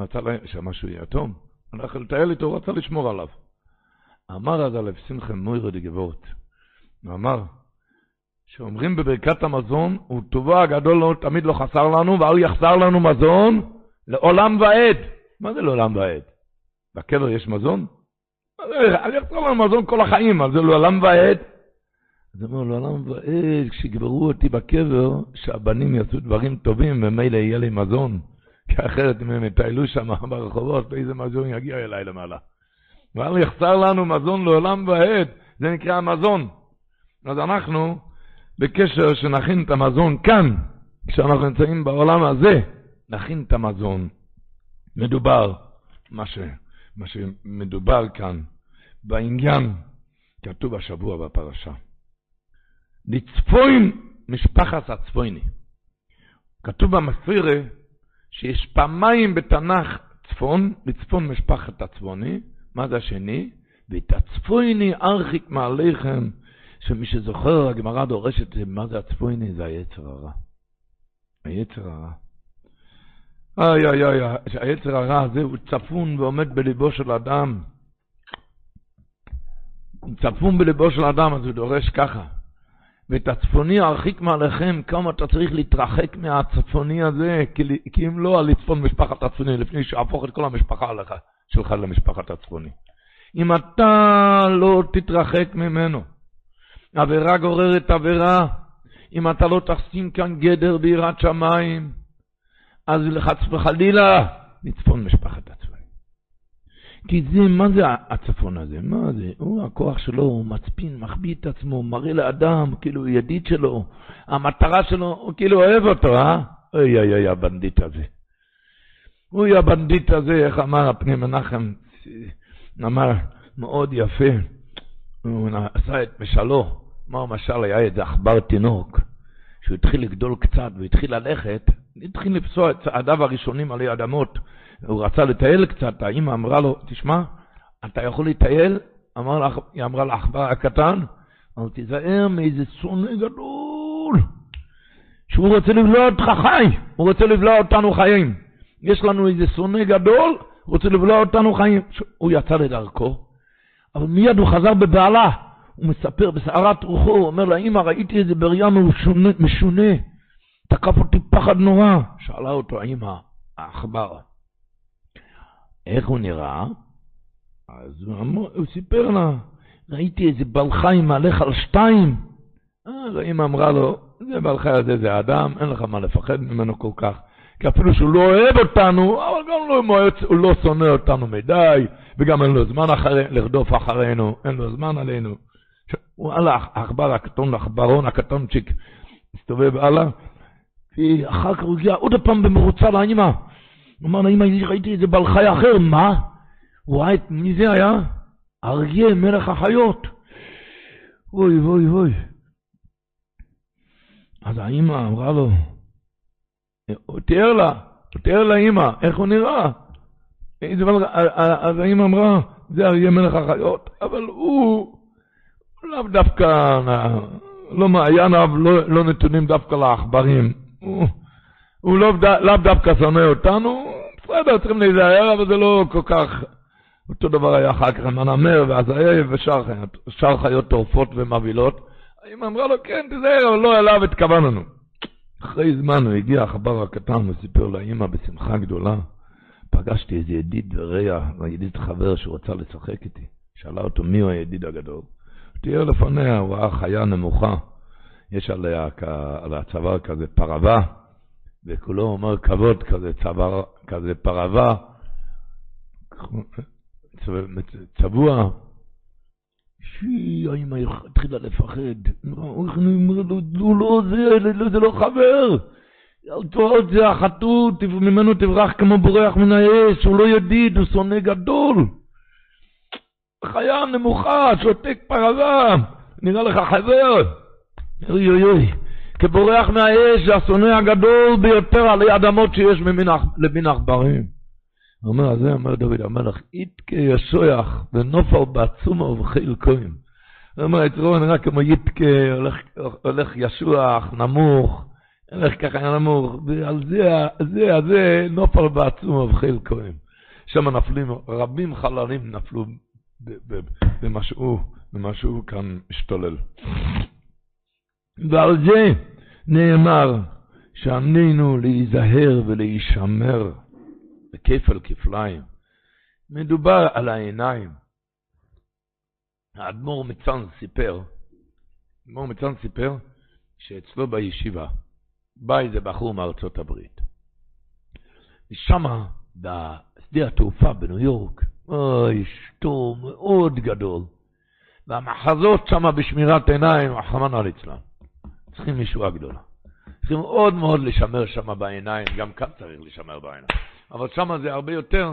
רצה שמשהו יתום, הלך לטייל איתו, הוא רצה לשמור עליו. אמר אז הלב שמחה מוירו דגבורט, הוא אמר, שאומרים בברכת המזון, הוא טובו הגדול לא, תמיד לא חסר לנו, ואל יחסר לנו מזון לעולם ועד. מה זה לעולם ועד? בקבר יש מזון? אל יחסר לנו מזון כל החיים, אז זה לעולם ועד. אז הוא אומר, לעולם ועד, כשגברו אותי בקבר, שהבנים יעשו דברים טובים, ומילא יהיה לי מזון. (laughs) כי אחרת אם הם יטיילו שם (laughs) ברחובות, איזה מזון יגיע אליי למעלה. ואל יחסר לנו מזון לעולם ועד, זה נקרא מזון. אז אנחנו, בקשר שנכין את המזון כאן, כשאנחנו נמצאים בעולם הזה, נכין את המזון. מדובר, מה, ש, מה שמדובר כאן, בעניין, כתוב השבוע בפרשה. לצפוין משפחת הצפויני. כתוב במספירה שיש פעמיים בתנ"ך צפון, לצפון משפחת הצפוני, מה זה השני? ואת הצפויני ארחיק מעליכם שמי שזוכר, הגמרא דורשת, מה זה הצפויני? זה היצר הרע. היצר הרע. איי, איי, איי, היצר הרע הזה הוא צפון ועומד בליבו של אדם. צפון בליבו של אדם, אז הוא דורש ככה. ואת הצפוני הרחיק מעליכם, כמה אתה צריך להתרחק מהצפוני הזה, כי, כי אם לא, על לצפון משפחת הצפוני, לפני שיהפוך את כל המשפחה עליך, שלך למשפחת הצפוני. אם אתה לא תתרחק ממנו, עבירה גוררת עבירה, אם אתה לא תשים כאן גדר ביראת שמיים, אז חס וחלילה, לצפון משפחת הצפוני. כי זה, מה זה הצפון הזה? מה זה? הוא, הכוח שלו, הוא מצפין, מחביא את עצמו, מראה לאדם, כאילו הוא ידיד שלו, המטרה שלו, הוא כאילו אוהב אותו, אה? אוי אוי אוי, הבנדיט הזה. אוי, הבנדיט הזה, איך אמר הפני מנחם, אמר, מאוד יפה, הוא עשה את משלו, אמר משל, היה איזה עכבר תינוק, שהוא התחיל לגדול קצת והתחיל ללכת, התחיל לפסוע את צעדיו הראשונים עלי אדמות. הוא רצה לטייל קצת, האמא אמרה לו, תשמע, אתה יכול לטייל? אמר לה, היא אמרה לעכבר הקטן, אבל תיזהר מאיזה שונא גדול, שהוא רוצה לבלוע אותך חי, הוא רוצה לבלוע אותנו חיים. יש לנו איזה שונא גדול, הוא רוצה לבלוע אותנו חיים. הוא יצא לדרכו, אבל מיד הוא חזר בבעלה. הוא מספר בסערת רוחו, הוא אומר לה, אמא, ראיתי איזה בריאה משונה, משונה, תקף אותי פחד נורא. שאלה אותו האמא, העכבר, איך הוא נראה? אז הוא, אמר, הוא סיפר לה, ראיתי איזה בעל חיים מהלך על שתיים. אז האמא אמרה לו, זה בעל חי הזה, זה אדם, אין לך מה לפחד ממנו כל כך. כי אפילו שהוא לא אוהב אותנו, אבל גם לא מועץ, הוא לא שונא אותנו מדי, וגם אין לו זמן אחרי, לרדוף אחרינו, אין לו זמן עלינו. הוא הלך, העכבר הקטון, העכברון הקטונצ'יק, הסתובב הלאה, ואחר כך הוא הגיע עוד פעם במרוצה לאמא. הוא אמר לאמא, ראיתי איזה בעל חי אחר, מה? הוא ראה את מי זה היה? אריה, מלך החיות. אוי אוי אוי. אז האמא אמרה לו, הוא תיאר לה, הוא תיאר לאמא, איך הוא נראה. אז האמא אמרה, זה אריה מלך החיות, אבל הוא לאו דווקא, לא מעייניו, לא, לא נתונים דווקא לעכברים. הוא, הוא לא, לאו דווקא שונא אותנו, בסדר, צריכים להיזהר, אבל זה לא כל כך... אותו דבר היה אחר כך עם הנמר והזאב ושאר חיות טורפות ומבהילות. האמא אמרה לו, כן, תיזהר, אבל לא אליו התכווננו. אחרי זמן הוא הגיע, החבר הקטן, וסיפר לאמא בשמחה גדולה. פגשתי איזה ידיד ורע, ידיד חבר שרצה לשחק איתי. שאלה אותו מי הוא הידיד הגדול. תיאר לפניה, הוא ראה חיה נמוכה. יש עליה, על הצוואר כזה פרווה, וכולו אומר כבוד כזה, צוואר, כזה פרווה, צבוע. שי, האמא התחילה לפחד. הוא לא זה, זה לא חבר. טוב, זה החתות, ממנו תברח כמו בורח מן האש, הוא לא ידיד, הוא שונא גדול. חיה נמוכה, שותק פרווה, נראה לך חבר. אוי אוי אוי, כבורח מהאש, השונא הגדול ביותר עלי אדמות שיש למין עכברים. אומר, זה אומר דוד המלך, איתקה ישויח ונופל בעצומה ובחיל כהן. הוא אומר, יצרו נראה כמו איתקה, הולך, הולך ישוח, נמוך, הולך ככה נמוך, ועל זה, זה, זה, נופל בעצומה ובחיל כהן. שם נפלים, רבים חללים נפלו במשהו, במשהו כאן משתולל. ועל זה נאמר שעמנו להיזהר ולהישמר בכפל כפליים. מדובר על העיניים. האדמו"ר מצאן סיפר, האדמו"ר מצאן סיפר שאצלו בישיבה בא איזה בחור מארצות הברית. ושמה, בשדה התעופה בניו יורק, אוי, שטור מאוד גדול. והמחזות שמה בשמירת עיניים, רחמנא ליצלן. צריכים ישועה גדולה. צריכים מאוד מאוד לשמר שם בעיניים, גם כאן צריך לשמר בעיניים. אבל שם זה הרבה יותר.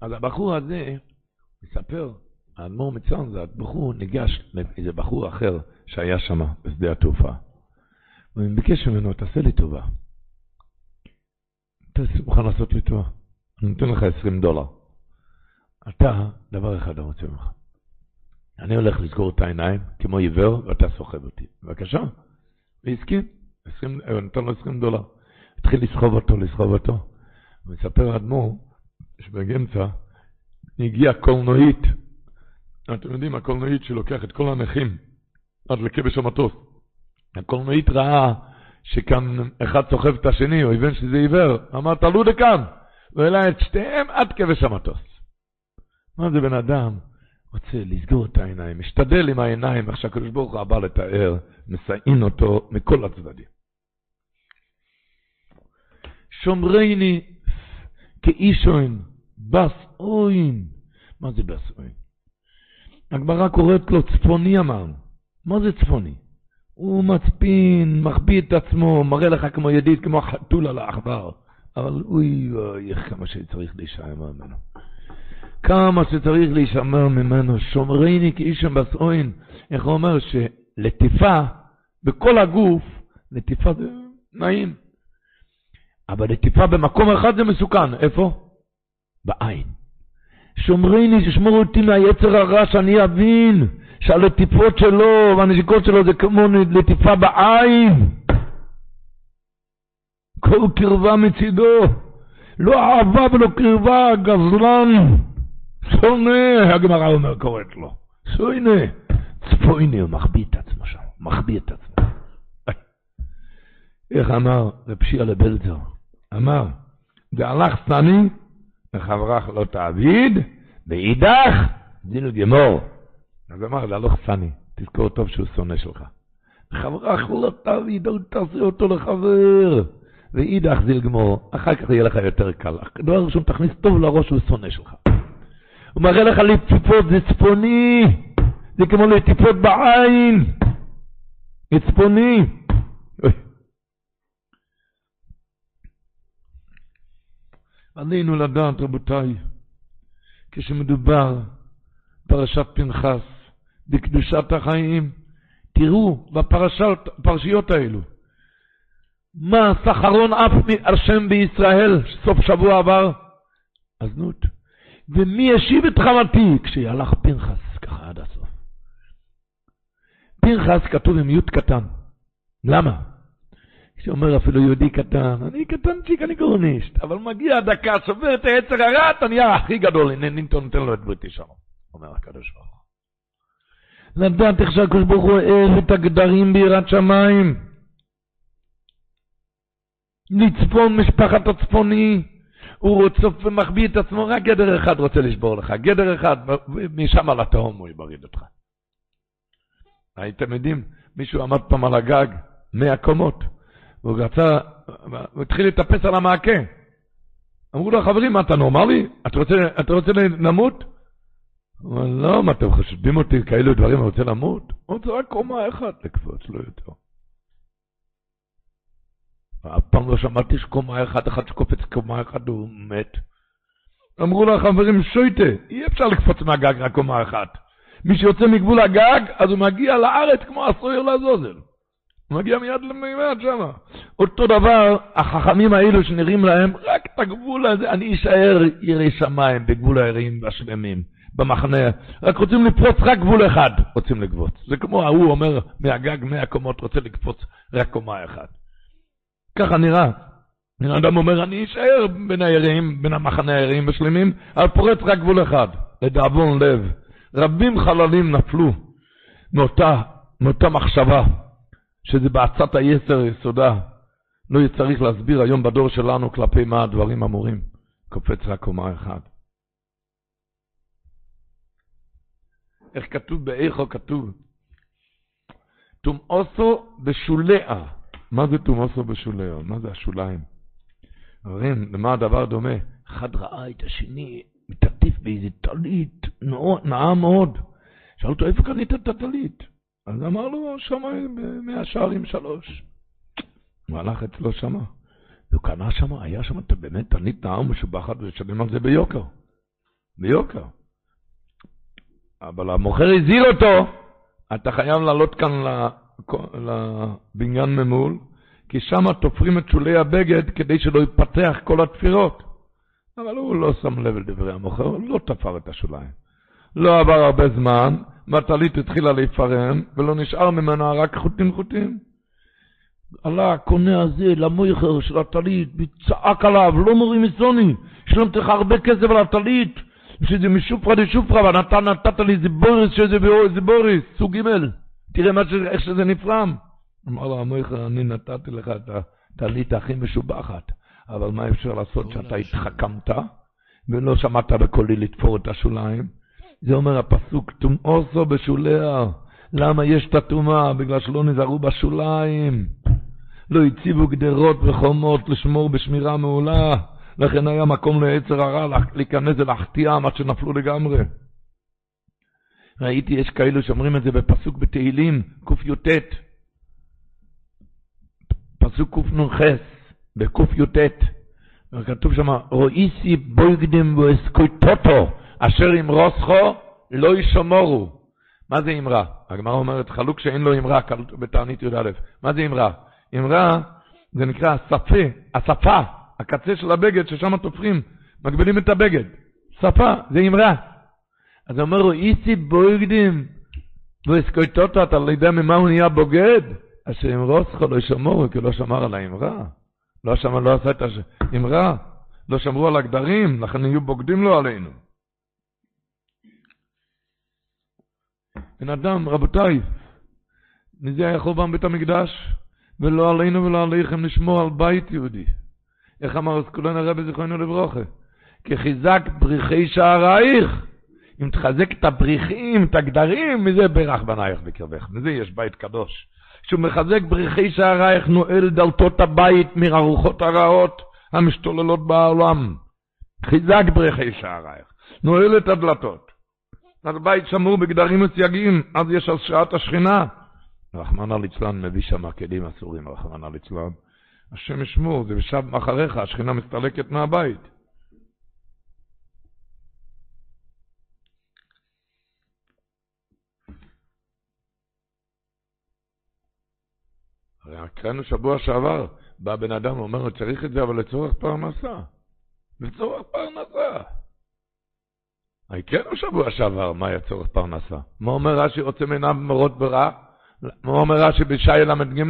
אז הבחור הזה מספר, האדמו"ר מצאן זה הבחור ניגש לאיזה בחור אחר שהיה שם בשדה התעופה. והוא ביקש ממנו, תעשה לי טובה. אתה מוכן לעשות לי טובה? אני נותן לך 20 דולר. אתה, דבר אחד אני רוצה ממך. אני הולך לסגור את העיניים כמו עיוור ואתה סוחב אותי. בבקשה. והסכים, הוא נתן לו 20 דולר. התחיל לסחוב אותו, לסחוב אותו. מספר האדמו"ר שבאמצע הגיעה קולנועית, אתם יודעים, הקולנועית שלוקח את כל הנכים עד לכבש המטוס. הקולנועית ראה שכאן אחד סוחב את השני, הוא הבין שזה עיוור, אמר, תעלו לכאן. הוא העלה את שתיהם עד כבש המטוס. מה זה בן אדם? רוצה לסגור את העיניים, משתדל עם העיניים, איך שהקדוש ברוך הוא הבא לתאר, מסעין אותו מכל הצדדים. שומרני כאישון, בס אוין. מה זה בס אוין? הגמרא קוראת לו צפוני אמרנו. מה זה צפוני? הוא מצפין, מחביא את עצמו, מראה לך כמו ידיד, כמו חתול על העכבר. אבל אוי אוי, כמה שצריך להישאר ממנו. כמה שצריך להישמר ממנו, שומרני כאישם בסוין. איך הוא אומר? שלטיפה בכל הגוף, לטיפה זה נעים. אבל לטיפה במקום אחד זה מסוכן. איפה? בעין. שומרני, ששמור אותי מהיצר הרע, שאני אבין שהלטיפות שלו והנשיקות שלו זה כמו לטיפה בעין. כל קרבה מצידו. לא אהבה ולא קרבה, גזלן. שונא, הגמרא אומר, קוראת לו. שונא. צפויני, הוא מחביא את עצמו שם, מחביא את עצמו. איך אמר רב שיעה לבלזר? אמר, והלך סני, וחברך לא תעביד, ואידך דין גמור. אז אמר, להלוך סני, תזכור טוב שהוא שונא שלך. חברך לא תעביד, אל תעשה אותו לחבר. ואידך זיל גמור, אחר כך יהיה לך יותר קל. דבר ראשון, תכניס טוב לראש שהוא שונא שלך. הוא מראה לך לטיפות, זה צפוני, זה כמו לטיפות בעין, זה צפוני. עלינו לדעת, רבותיי, כשמדובר פרשת פנחס, בקדושת החיים, תראו בפרשיות האלו, מה סחרון אף השם בישראל, סוף שבוע עבר? הזנות. ומי השיב את חמתי? כשהלך פנחס, ככה עד הסוף. פנחס כתוב עם י' קטן. למה? שאומר אפילו יהודי קטן, אני קטנצ'יק, אני גורניסט, אבל מגיע הדקה, שובר את היצר הרע, אתה נהיה הכי גדול, הנה נינטון נותן לו את בריתי שם, אומר הקדוש ברוך הוא. לדעת איך שהקדוש ברוך הוא אוהב את הגדרים ביראת שמיים. לצפון משפחת הצפוני, הוא רוצה ומחביא את עצמו, רק גדר אחד רוצה לשבור לך, גדר אחד, משם על התהום הוא יבריד אותך. הייתם יודעים, מישהו עמד פעם על הגג, מאה קומות, והוא רצה, הוא התחיל לטפס על המעקה. אמרו לו, חברים, אתה נורמלי? אתה רוצה, אתה רוצה למות? הוא אמר, לא, מה אתם חושבים אותי כאלו דברים, אני רוצה למות? הוא רוצה רק קומה אחת לקפוץ, לא יותר. אף פעם לא שמעתי שקומה אחת, אחד שקופץ קומה אחת הוא מת. אמרו לו החברים, שויטה, אי אפשר לקפוץ מהגג רק קומה אחת. מי שיוצא מגבול הגג, אז הוא מגיע לארץ כמו הסויר לעזוזל. הוא מגיע מיד למימד שם. אותו דבר, החכמים האלו שנראים להם, רק את הגבול הזה, אני אשאר ירי שמיים בגבול היראים והשלמים, במחנה. רק רוצים לפרוץ רק גבול אחד, רוצים לקפוץ. זה כמו ההוא אומר, מהגג מאה קומות רוצה לקפוץ רק קומה אחת. ככה נראה. אדם אומר, אני אשאר בין היראים, בין המחנה היראים ושלמים, אבל פורץ רק גבול אחד, לדאבון לב. רבים חללים נפלו מאותה, מאותה מחשבה, שזה בעצת היסר יסודה. לא צריך להסביר היום בדור שלנו כלפי מה הדברים אמורים. קופץ רק קומה אחת. איך כתוב באיכו כתוב? תומאוסו בשוליה. מה זה תומאסו בשוליה? מה זה השוליים? אומרים, למה הדבר דומה? אחד ראה את השני מתעטיף באיזה טלית נאה מאוד. שאל אותו, איפה קנית את הטלית? אז אמר לו, שמה במאה שערים שלוש. הוא הלך אצלו שמה. והוא קנה שמה, היה שמה באמת טלית נאה ומשובחת, ושלם על זה ביוקר. ביוקר. אבל המוכר הזהיר אותו, אתה חייב לעלות כאן לבניין ממול, כי שם תופרים את שולי הבגד כדי שלא יפתח כל התפירות. אבל הוא לא שם לב לדברי המוכר, הוא לא תפר את השוליים. לא עבר הרבה זמן, והטלית התחילה להיפרם, ולא נשאר ממנה רק חוטים חוטים. עלה הקונה הזה למויכר של הטלית, וצעק עליו, לא מורי מסוני, שלמתי לך הרבה כסף על הטלית, שזה משופרא דשופרא, ואתה נתת לי זיבוריס שזה זיבוריס, סוג ג', תראה מה ש... איך שזה נפרם. אמר לו המויכר, אני נתתי לך את הטלית הכי משובחת, אבל מה אפשר לעשות שאתה התחכמת ולא שמעת בקולי לתפור את השוליים? זה אומר הפסוק, טומאוסו בשוליה. למה יש את הטומאה? בגלל שלא נזהרו בשוליים. לא הציבו גדרות וחומות לשמור בשמירה מעולה. לכן היה מקום ליצר הרע להיכנס ולהחטיאם עד שנפלו לגמרי. ראיתי, יש כאלו שאומרים את זה בפסוק בתהילים, קי"ט, פסוק קנ"ח, בקי"ט, כתוב שם, רואיסי בויגדים ואסקויטוטו, אשר אמרוסכו לא ישמורו. מה זה אמרה? הגמרא אומרת, חלוק שאין לו אמרה, בתענית י"א. מה זה אמרה? אמרה זה נקרא השפה, השפה, הקצה של הבגד ששם תופרים, מגבילים את הבגד. שפה, זה אמרה. אז אומר לו, איסי בויגדים, ואסקויטוטו, אתה לא יודע ממה הוא נהיה בוגד? אשר אמרוסך לא ישמורו, כי לא שמר על האמרה. לא שמר, לא עשה את האמרה. לא שמרו על הגדרים, לכן יהיו בוגדים לו עלינו. בן אדם, רבותיי, מזה היה חורבן בית המקדש, ולא עלינו ולא עליכם לשמור על בית יהודי. איך אמר אסקולון הרבי זיכרונו לברוכה? כי חיזק בריחי שערייך. אם תחזק את הבריחים, את הגדרים, מזה ברך בנייך בקרבך. מזה יש בית קדוש. כשהוא מחזק בריחי שערייך, נועל דלתות הבית מהרוחות הרעות המשתוללות בעולם. חיזק בריחי שערייך, נועל את הדלתות. אז בית שמור בגדרים וסייגים, אז יש השראת השכינה. רחמנא ליצלן מביא שם כלים אסורים, רחמנא ליצלן. השם ישמור, זה ושב מאחריך, השכינה מסתלקת מהבית. הרי הקראנו שבוע שעבר, בא בן אדם ואומר, צריך את זה, אבל לצורך פרנסה. לצורך פרנסה. הקראנו שבוע שעבר, מה היה צורך פרנסה? מה אומר רש"י, רוצה מעיניו מרות ברע? מה אומר רש"י בשי ל"ג?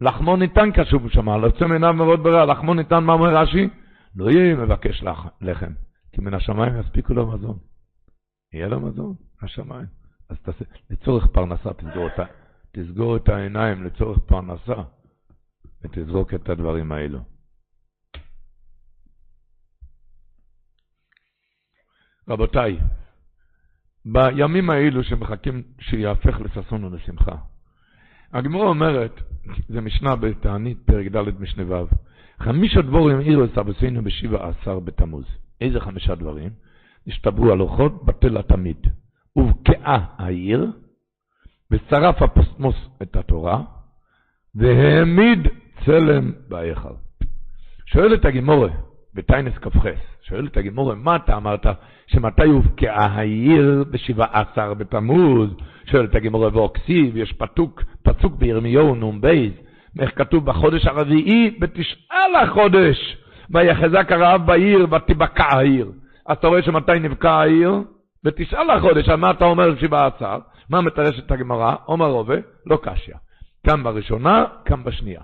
לחמו ניתן קשוב שם, רוצה מעיניו מרות ברע, לחמו ניתן, מה אומר רש"י? לא יהיה מבקש לחם, כי מן השמיים יספיקו לו מזון. יהיה לו מזון, השמיים. אז תעשה, לצורך פרנסה תסגור אותה. תסגור את העיניים לצורך פרנסה, ותזרוק את הדברים האלו. רבותיי, בימים האלו שמחכים שיהפך לששון ולשמחה, הגמרא אומרת, זה משנה בתענית, פרק ד' משנה ו', חמישה דבורים עירו סבוסינו בשבע עשר בתמוז. איזה חמישה דברים? נשתברו הלוחות, בטל התמיד. ובקעה העיר, ושרף הפוסטמוס את התורה, והעמיד צלם בהיכל. שואלת הגימורה, בטיינס כ"ח, שואלת הגימורה, מה אתה אמרת, שמתי הובקעה העיר בשבעה עשר בתמוז? שואלת הגימורה, ואוקסיב, יש פתוק, פסוק בירמיהו נ"ב, איך כתוב בחודש הרביעי, בתשעה לחודש, ויחזק הרעב בעיר, ותבקע העיר. אז אתה רואה שמתי נבקע העיר? בתשעה לחודש, מה אתה אומר שבעה עשר? מה מתרשת הגמרא? עומר רובה, לא קשיא. כאן בראשונה, כאן בשנייה.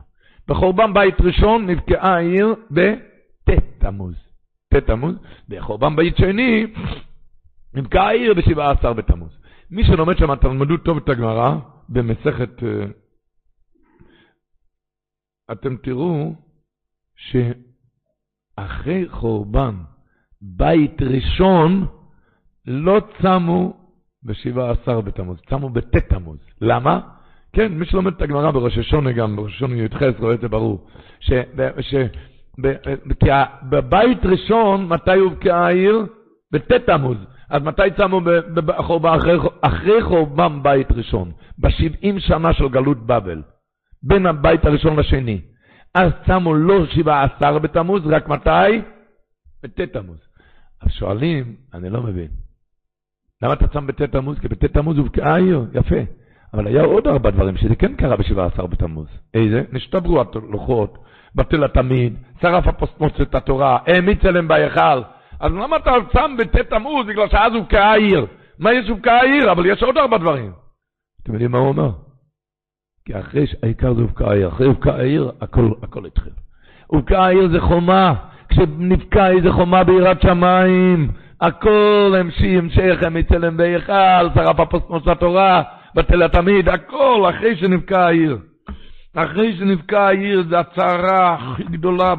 בחורבן בית ראשון נבקעה העיר בט' תמוז. ט' תמוז, בחורבן בית שני נבקעה העיר בשבעה עשר בתמוז. מי שלומד שם, תלמדו טוב את הגמרא, במסכת... אה, אתם תראו שאחרי חורבן בית ראשון לא צמו בשבעה עשר בתמוז, צמו בט' תמוז. למה? כן, מי שלומד את הגמרא בראש השונה גם, בראש השונה י"ח, רואה את זה ברור. ש, ש, ב, כי בבית ראשון, מתי הובקעה העיר? בט' תמוז. אז מתי צמו אחרי, אחרי חורבן בית ראשון? בשבעים שנה של גלות בבל. בין הבית הראשון לשני. אז צמו לא שבעה עשר בתמוז, רק מתי? בט' תמוז. אז שואלים, אני לא מבין. למה אתה צם בט' תמוז? כי בט' תמוז הובקעה העיר, יפה. אבל היה עוד ארבע דברים שזה כן קרה בשבעה עשר בתמוז. איזה? נשתברו הלוחות, בטל התמיד, שרף הפוסטמוס את התורה, העמיד צלם בהיכל. אז למה אתה צם בט' תמוז? בגלל שאז הובקעה העיר. מה יש הובקעה העיר? אבל יש עוד ארבע דברים. אתם יודעים מה הוא אומר? כי אחרי, העיקר זה הובקעה העיר. אחרי הובקעה העיר, הכל, הכל התחיל. הובקעה העיר זה חומה. כשנבקע איזה חומה ביראת שמיים, הכל המשי, המשכם, יצלם בהיכל, שרף הפוסטמוס התורה, בתל התמיד, הכל אחרי שנבקע העיר. אחרי שנבקע העיר זה הצערה הכי גדולה,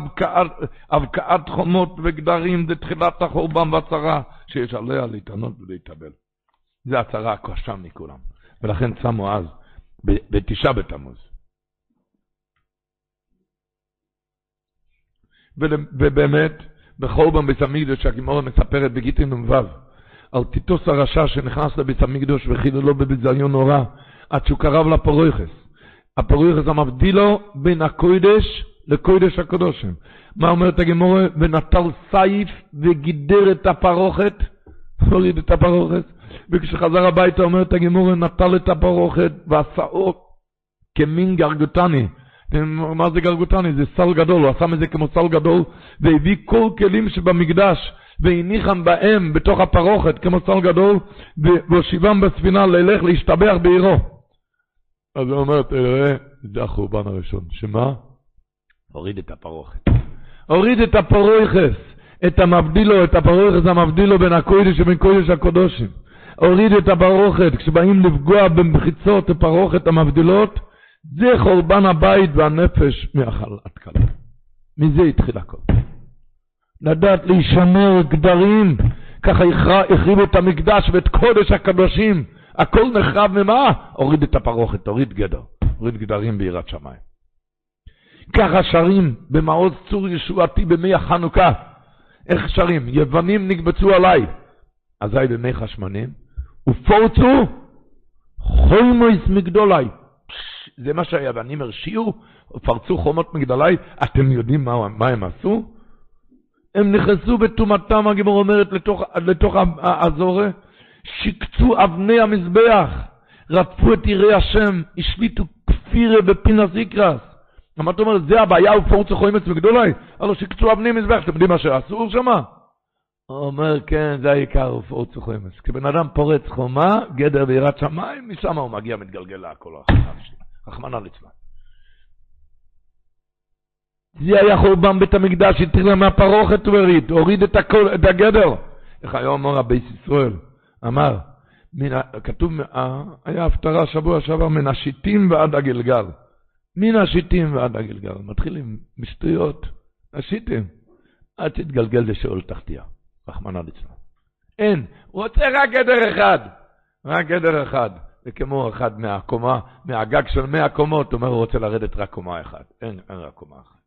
הבקעת חומות וגדרים, זה תחילת החורבן והצערה שיש עליה להתענות ולהתאבל. זה הצערה הקשה מכולם. ולכן שמו אז, בתשעה בתמוז. ובאמת, בחורבן בית המקדוש, שהגימורה מספרת בגיטין נ"ו, על טיטוס הרשע שנכנס לבית המקדוש וחיללו בביזיון נורא, עד שהוא קרב לפרויכס. הפרויכס המבדילו בין הקוידש לקוידש הקדושים. מה אומרת הגימורה? ונטל סייף וגידר את הפרוכת, הוריד את הפרוכת, וכשחזר הביתה אומרת הגימורה, נטל את הפרוכת ועשאו כמין גרגוטני. מה זה גרגוטני? זה סל גדול, הוא עשה מזה כמו סל גדול, והביא כל כלים שבמקדש, והניחם בהם בתוך הפרוכת כמו סל גדול, והושיבם בספינה ללך להשתבח בעירו. אז הוא אומר, תראה, זה החורבן הראשון. שמה? הוריד את הפרוכת. הוריד את הפרויכס, את המבדילו, את הפרויכס המבדילו בין הקודש ובין קודש הקודשים. הוריד את הפרוכת, כשבאים לפגוע במחיצות הפרוכת המבדילות, זה חורבן הבית והנפש מהחלת כלה. מזה התחיל הכל. לדעת להישמר גדרים, ככה החריב את המקדש ואת קודש הקדושים. הכל נחרב ממה? הוריד את הפרוכת, הוריד גדר, הוריד גדרים ביראת שמיים. ככה שרים במעוז צור ישועתי במי החנוכה. איך שרים? יוונים נקבצו עליי. אזי במי חשמנים, ופורצו חולמויס מגדולי. זה מה שהיוונים הרשיעו, פרצו חומות מגדלי, אתם יודעים מה, מה הם עשו? הם נכנסו בטומאתם, הגיבור אומרת, לתוך, לתוך הזורה, שיקצו אבני המזבח, רדפו את יראי השם, השליטו כפירה בפינס איקרס. מה אתה אומר, זה הבעיה, הוא פורצו חומץ מגדולי? הלו שיקצו אבני מזבח, אתם יודעים מה שעשו שמה? הוא אומר, כן, זה העיקר, הוא פורצו חומץ. כשבן אדם פורץ חומה, גדר ויראת שמיים, משם הוא מגיע, מתגלגל להכל החלטה שלו. רחמנא ליצלן. זה היה חורבן בית המקדש, התחילה מהפרוכת והוריד, הוריד את, הכל, את הגדר. איך היום אמר רבי ישראל? אמר, מן, כתוב, היה הפטרה שבוע שעבר, מן השיטים ועד הגלגל. מן השיטים ועד הגלגל. מתחילים משטויות, השיטים, עד תתגלגל לשאול תחתיה, רחמנא ליצלן. אין, הוא רוצה רק גדר אחד, רק גדר אחד. זה כמו אחד מהקומה, מהגג של מאה קומות, הוא אומר, הוא רוצה לרדת רק קומה אחת. אין, אין רק קומה אחת.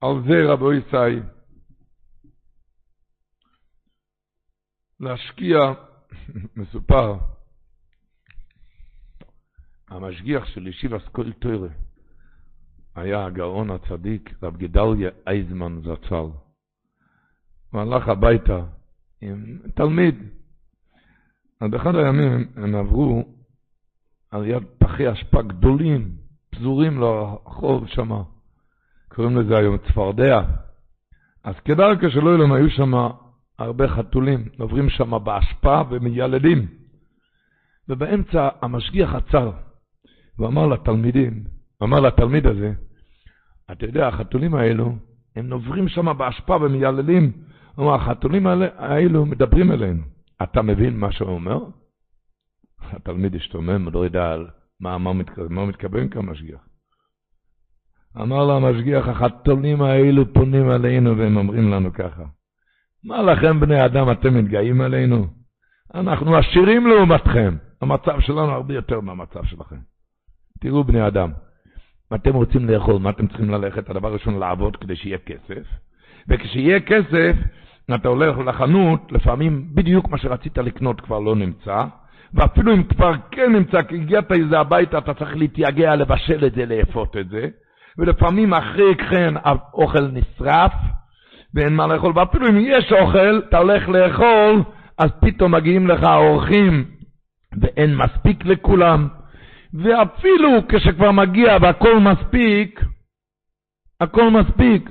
על זה רבו ישי, להשקיע, (laughs) מסופר, המשגיח של ישיבה סקול תוירה היה הגאון הצדיק, רב גדליה אייזמן זצ"ל. הוא הלך הביתה עם תלמיד. אז באחד הימים הם עברו על יד פחי אשפה גדולים, פזורים לרחוב שם, קוראים לזה היום צפרדע. אז כדרכו שלא אלוהים היו שם הרבה חתולים, עוברים שם באשפה ומיילדים. ובאמצע המשגיח עצר, ואמר לתלמידים, אמר לתלמיד הזה, אתה יודע, החתולים האלו, הם נוברים שם באשפה ומייללים, הוא אמר, החתולים האלו מדברים אלינו. אתה מבין מה שהוא אומר? התלמיד השתומם, לא יודע על מה, מה, מתכוון, מה מתכוון כאן משגיח. אמר לה המשגיח, החתולים האלו פונים עלינו והם אומרים לנו ככה. מה לכם בני אדם, אתם מתגאים עלינו? אנחנו עשירים לעומתכם. המצב שלנו הרבה יותר מהמצב שלכם. תראו בני אדם, אתם רוצים לאכול, מה אתם צריכים ללכת? הדבר הראשון לעבוד כדי שיהיה כסף, וכשיהיה כסף, אתה הולך לחנות, לפעמים בדיוק מה שרצית לקנות כבר לא נמצא, ואפילו אם כבר כן נמצא, כי הגעת איזה הביתה, אתה צריך להתייגע, לבשל את זה, לאפות את זה, ולפעמים אחרי כן האוכל נשרף, ואין מה לאכול, ואפילו אם יש אוכל, אתה הולך לאכול, אז פתאום מגיעים לך האורחים, ואין מספיק לכולם, ואפילו כשכבר מגיע והכל מספיק, הכל מספיק,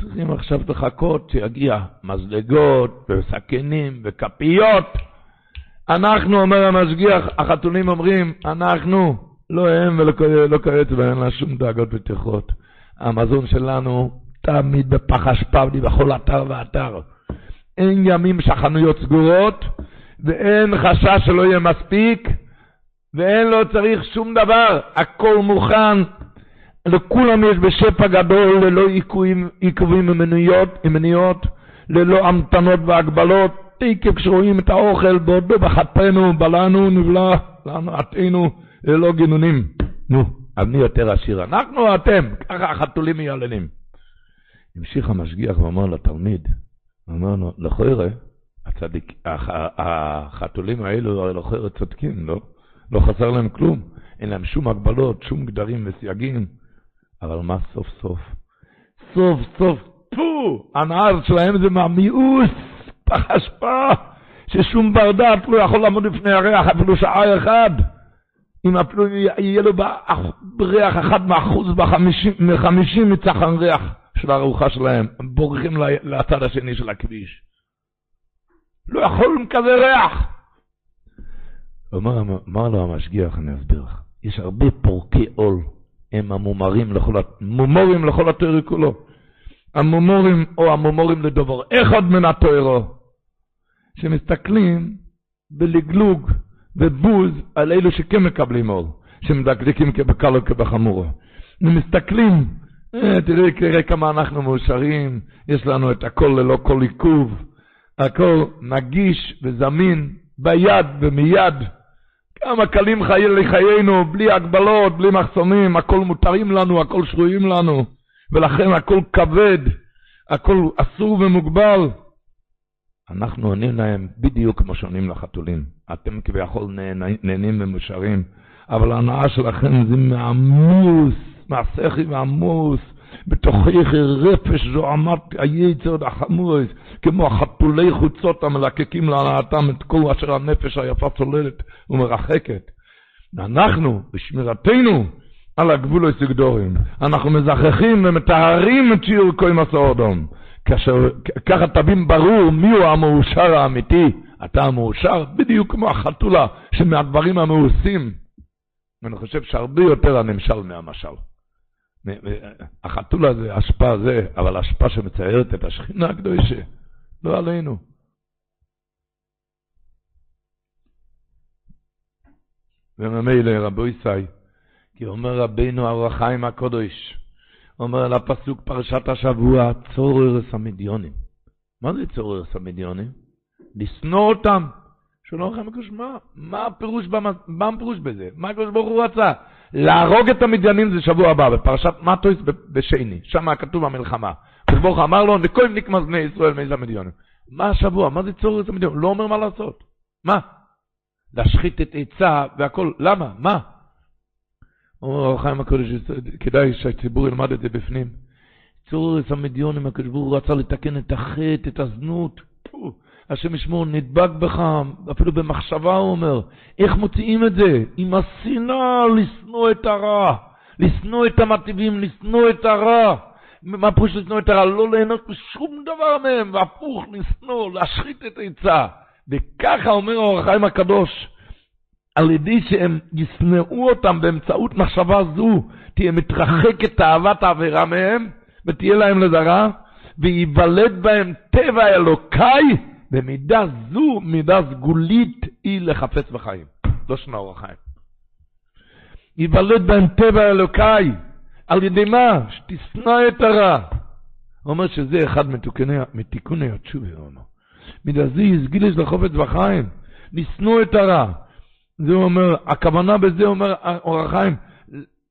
צריכים עכשיו לחכות שיגיע מזלגות וסכינים וכפיות. אנחנו, אומר המשגיח, החתולים אומרים, אנחנו, לא הם ולא לא כעת ואין לה שום דאגות ותכרות. המזון שלנו תמיד בפח אשפה בכל אתר ואתר. אין ימים שהחנויות סגורות, ואין חשש שלא יהיה מספיק, ואין לא צריך שום דבר, הכל מוכן. לכולם יש בשפע גדול, ללא עיכובים, ומניות, ללא המתנות והגבלות. תקף כשרואים את האוכל, בעודו בחטאנו, בלענו, נבלע, לנו עתנו, ללא גינונים. נו, אז מי יותר עשיר? אנחנו או אתם? ככה החתולים מייללים. המשיך המשגיח ואמר לתלמיד, אמר לו, לכוירא, הצדיק, החתולים האלו לכוירא צודקים, לא? לא חסר להם כלום, אין להם שום הגבלות, שום גדרים וסייגים, אבל מה סוף סוף? סוף סוף, פו, הנהר שלהם זה מהמיאוס, פח אשפה, ששום בר דעת לא יכול לעמוד לפני הריח אפילו שעה אחת. אם אפילו יהיה לו ריח אחד מאחוז מחמישים מצחן ריח של הארוחה שלהם, הם בורחים לצד השני של הכביש. לא יכול עם כזה ריח. אמר, לו המשגיח, אני אסביר לך, יש הרבה פורקי עול, הם המומרים לכל, מומורים לכל התואר כולו. המומורים או המומורים לדובר, אחד מן התוארו, שמסתכלים בלגלוג ובוז על אלו שכן מקבלים עול, שמדקדקים כבקל או כבחמורו. ומסתכלים, אה, תראה, תראה כמה אנחנו מאושרים, יש לנו את הכל ללא כל עיכוב, הכל נגיש וזמין, ביד ומיד. כמה קלים חיי לחיינו, בלי הגבלות, בלי מחסומים, הכל מותרים לנו, הכל שרויים לנו, ולכן הכל כבד, הכל אסור ומוגבל. אנחנו עונים להם בדיוק כמו שעונים לחתולים. אתם כביכול נהנים ומאושרים, אבל ההנאה שלכם זה מעמוס, מהשכל ועמוס, בתוכך רפש זוהמת היצר החמורס, כמו החתולי חוצות המלקקים להנאתם את כל אשר הנפש היפה צוללת ומרחקת. ואנחנו, בשמירתנו, על הגבול הסגדורים, אנחנו מזכחים ומטהרים את שיר כוי מסור אדום. כאשר ככה תבין ברור מיהו המאושר האמיתי. אתה המאושר בדיוק כמו החתולה שמהדברים המאוסים. ואני חושב שהרבה יותר הנמשל מהמשל. החתולה זה אשפה זה, אבל אשפה שמציירת את השכינה הקדושה, לא עלינו. וממילא רבו ישי, כי אומר רבינו אור החיים הקודש, אומר על הפסוק פרשת השבוע, צוררס המדיונים. מה זה צוררס המדיונים? לשנוא אותם. שלא לכם מה? מה הפירוש, מה הפירוש בזה? מה הקדוש ברוך הוא רצה? להרוג את המדיינים זה שבוע הבא, בפרשת מטויס בשני, שם כתוב המלחמה. הקדוש ברוך אמר לו, וכל נקמא בני ישראל מאיזה המדיינים. מה השבוע? מה זה צוררס המדיינים? לא אומר מה לעשות. מה? להשחית את עצה והכל, למה? מה? אומר חיים הקודש, כדאי שהציבור ילמד את זה בפנים. צורס המדיונים, הקדוש ברוך הוא רצה לתקן את החטא, את הזנות. השם ישמור, נדבק בך, אפילו במחשבה הוא אומר. איך מוציאים את זה? עם השנאה, לשנוא את הרע. לשנוא את המטיבים, לשנוא את הרע. מה פירוש לשנוא את הרע? לא ליהנות משום דבר מהם, והפוך, לשנוא, להשחית את העצה. וככה אומר האור החיים הקדוש, על ידי שהם ישנאו אותם באמצעות מחשבה זו, תהיה מתרחקת אהבת העבירה מהם, ותהיה להם לזרה, וייוולד בהם טבע אלוקיי, במידה זו, מידה סגולית, היא לחפש בחיים. לא שנה אור החיים. ייוולד בהם טבע אלוקיי, על ידי מה? שתשנא את הרע. הוא אומר שזה אחד מתיקוני התשובי, הוא אומר. מידה זו יסגילש לחופץ בחיים, לשנוא את הרע. זה אומר, הכוונה בזה אומר אור החיים,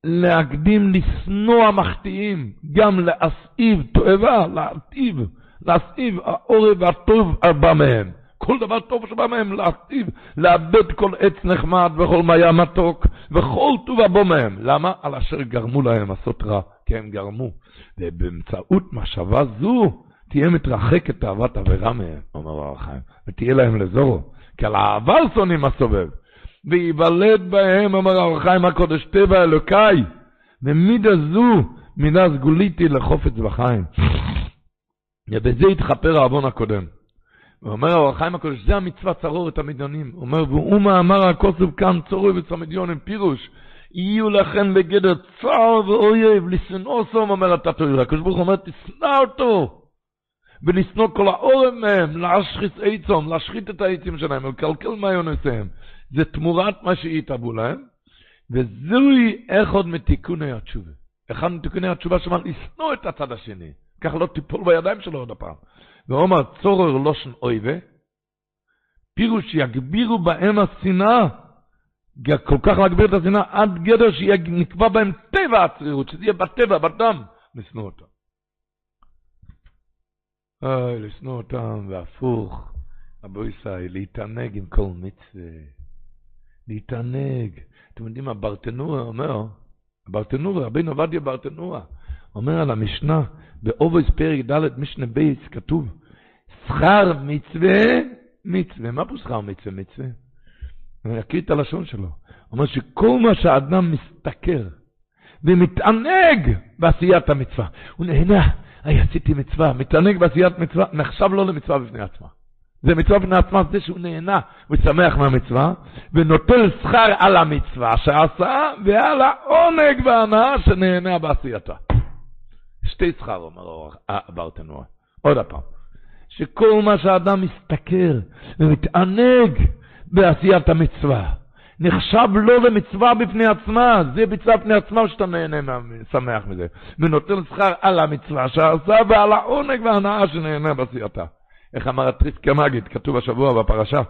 להקדים לשנוא המחטיאים, גם להסעיב תועבה, להטיב, להסעיב העורב והטוב הבא מהם. כל דבר טוב שבא מהם להסעיב, לאבד כל עץ נחמד וכל מיה מתוק וכל טוב הבא מהם. למה? על אשר גרמו להם לעשות רע, כי הם גרמו. ובאמצעות מחשבה זו תהיה מתרחקת אהבת עבירה מהם, אומר אור החיים, ותהיה להם לזורו, כי על האהבה שונאים הסובב. וייוולד בהם, אומר האור חיים הקודש, טבע אלוקיי, ומידה זו, מידה סגוליתי לחופץ בחיים. ובזה התחפר העוון הקודם. ואומר האור חיים הקודש, זה המצווה צרור את המדיונים. הוא אומר, והוא מאמר הכוסף כאן צורוי וצמדיונים, פירוש, יהיו לכם בגדר צער ואויב, לשנאוסום, אומר התתויר. הקדוש ברוך הוא אומר, תשנא אותו. ולשנוא כל העורם מהם, להשחית עצום, להשחית את העצים שלהם, ולקלקל מעיונותיהם. זה תמורת מה שהתאבו להם, וזוהי אחד מתיקוני התשובה. אחד מתיקוני התשובה שאמר, לשנוא את הצד השני. ככה לא תיפול בידיים שלו עוד הפעם. ואומר, צורר לושן אויבה, פירוש שיגבירו בהם השנאה, כל כך להגביר את השנאה, עד גדר שנקבע בהם טבע הצרירות, שזה יהיה בטבע, בדם, לשנוא אותם. אוי, לשנוא אותם, והפוך, אבו ישראל, להתענג עם כל מצווה. להתענג. אתם יודעים מה ברטנורה אומר? ברטנורה, רבינו עובדיה ברטנורה, אומר על המשנה, באובויס פרק ד' משנה בייס, כתוב, שכר מצווה, מצווה. מה פה שכר מצווה? מצווה. אני אקריא את הלשון שלו. אומר שכל מה שהאדם משתכר ומתענג בעשיית המצווה, הוא נהנה, היי, עשיתי מצווה, מתענג בעשיית מצווה, נחשב לא למצווה בפני עצמה. זה מצווה בפני עצמה, זה שהוא נהנה ושמח מהמצווה, ונוטל שכר על המצווה שעשה, ועל העונג וההנאה שנהנה בעשייתה. שתי שכר, אומר הברטנוע. עוד פעם, שכל מה שהאדם מסתכר ומתענג בעשיית המצווה, נחשב לא למצווה בפני עצמה, זה מצווה בפני עצמה שאתה נהנה, שמח מזה. ונותן שכר על המצווה שעשה ועל העונג וההנאה שנהנה בעשייתה. איך אמר הטריסקי המגיד, כתוב השבוע בפרשה.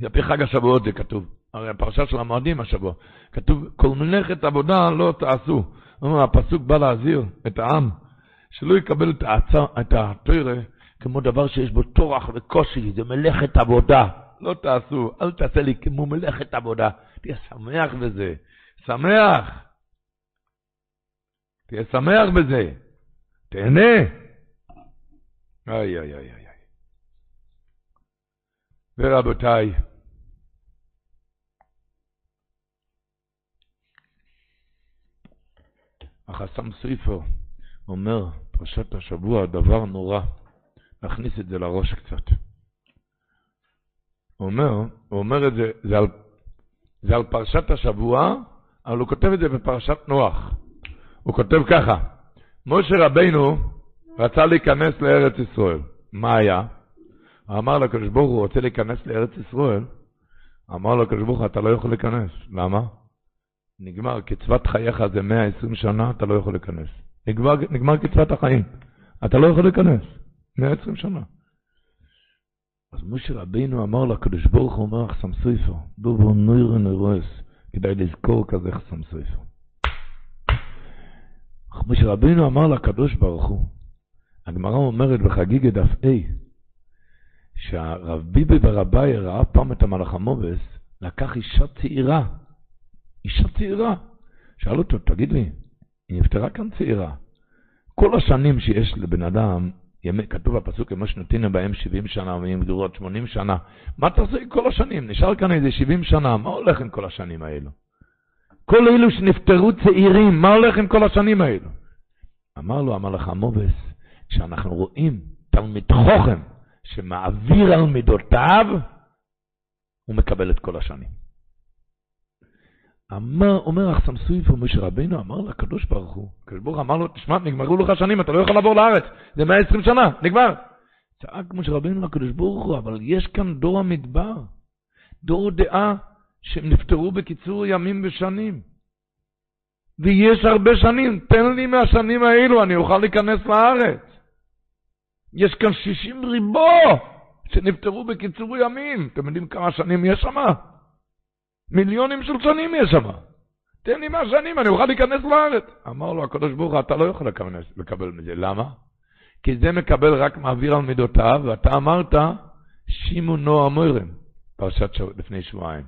לפי חג השבועות זה כתוב. הרי הפרשה של המועדים השבוע. כתוב, כל מלאכת עבודה לא תעשו. אומר, הפסוק בא להזהיר את העם, שלא יקבל את, את התוירה כמו דבר שיש בו טורח וקושי, זה מלאכת עבודה. לא תעשו, אל תעשה לי כמו מלאכת עבודה. תהיה שמח בזה. שמח. תהיה שמח בזה. תהנה. איי, איי, איי, איי. ורבותיי, החסם סופר אומר, פרשת השבוע, דבר נורא, נכניס את זה לראש קצת. הוא אומר, הוא אומר את זה, זה על, זה על פרשת השבוע, אבל הוא כותב את זה בפרשת נוח. הוא כותב ככה, משה רבינו רצה להיכנס לארץ ישראל. מה היה? הוא אמר לקדוש ברוך הוא רוצה להיכנס לארץ ישראל. אמר לו הקדוש ברוך הוא, אתה לא יכול להיכנס. למה? נגמר, קצבת חייך זה 120 שנה, אתה לא יכול להיכנס. נגמר, נגמר קצבת החיים. אתה לא יכול להיכנס. 120 שנה. אז משה רבינו אמר לקדוש ברוך הוא, אומר חסם סופר, דובו נוירו נרוס, כדאי לזכור כזה חסם סופר. משה רבינו אמר לקדוש ברוך הוא, הגמרא אומרת בחגיגה דף A, שהרב ביבי ורביי ראה פעם את המלאך המובס, לקח אישה צעירה, אישה צעירה. שאל אותו, תגיד לי, היא נפטרה כאן צעירה. כל השנים שיש לבן אדם, ימי, כתוב בפסוק, כמו שנותינו בהם 70 שנה, ועם גדורות 80 שנה, מה אתה עם כל השנים? נשאר כאן איזה 70 שנה, מה הולך עם כל השנים האלו? כל אלו שנפטרו צעירים, מה הולך עם כל השנים האלו? אמר לו המלאך המובס, כשאנחנו רואים תלמיד חוכם שמעביר על מידותיו, הוא מקבל את כל השנים. אמר, אומר אחסם סויפר, משה רבינו אמר לקדוש ברוך הוא, הקדוש ברוך אמר לו, תשמע, נגמרו לך שנים, אתה לא יכול לעבור לארץ, זה 120 שנה, נגמר. צעק משה רבינו לקדוש ברוך הוא, אבל יש כאן דור המדבר, דור דעה שהם נפטרו בקיצור ימים ושנים. ויש הרבה שנים, תן לי מהשנים האלו, אני אוכל להיכנס לארץ. יש כאן 60 ריבו שנפטרו בקיצור ימים. אתם יודעים כמה שנים יש שם? מיליונים של שנים יש שם. תן לי מהשנים, אני אוכל להיכנס לארץ. אמר לו הקדוש ברוך הוא, אתה לא יכול לקבל, מזה. למה? כי זה מקבל רק מעביר על מידותיו, ואתה אמרת, שימו נועה מוירם, פרשת שב... לפני שבועיים.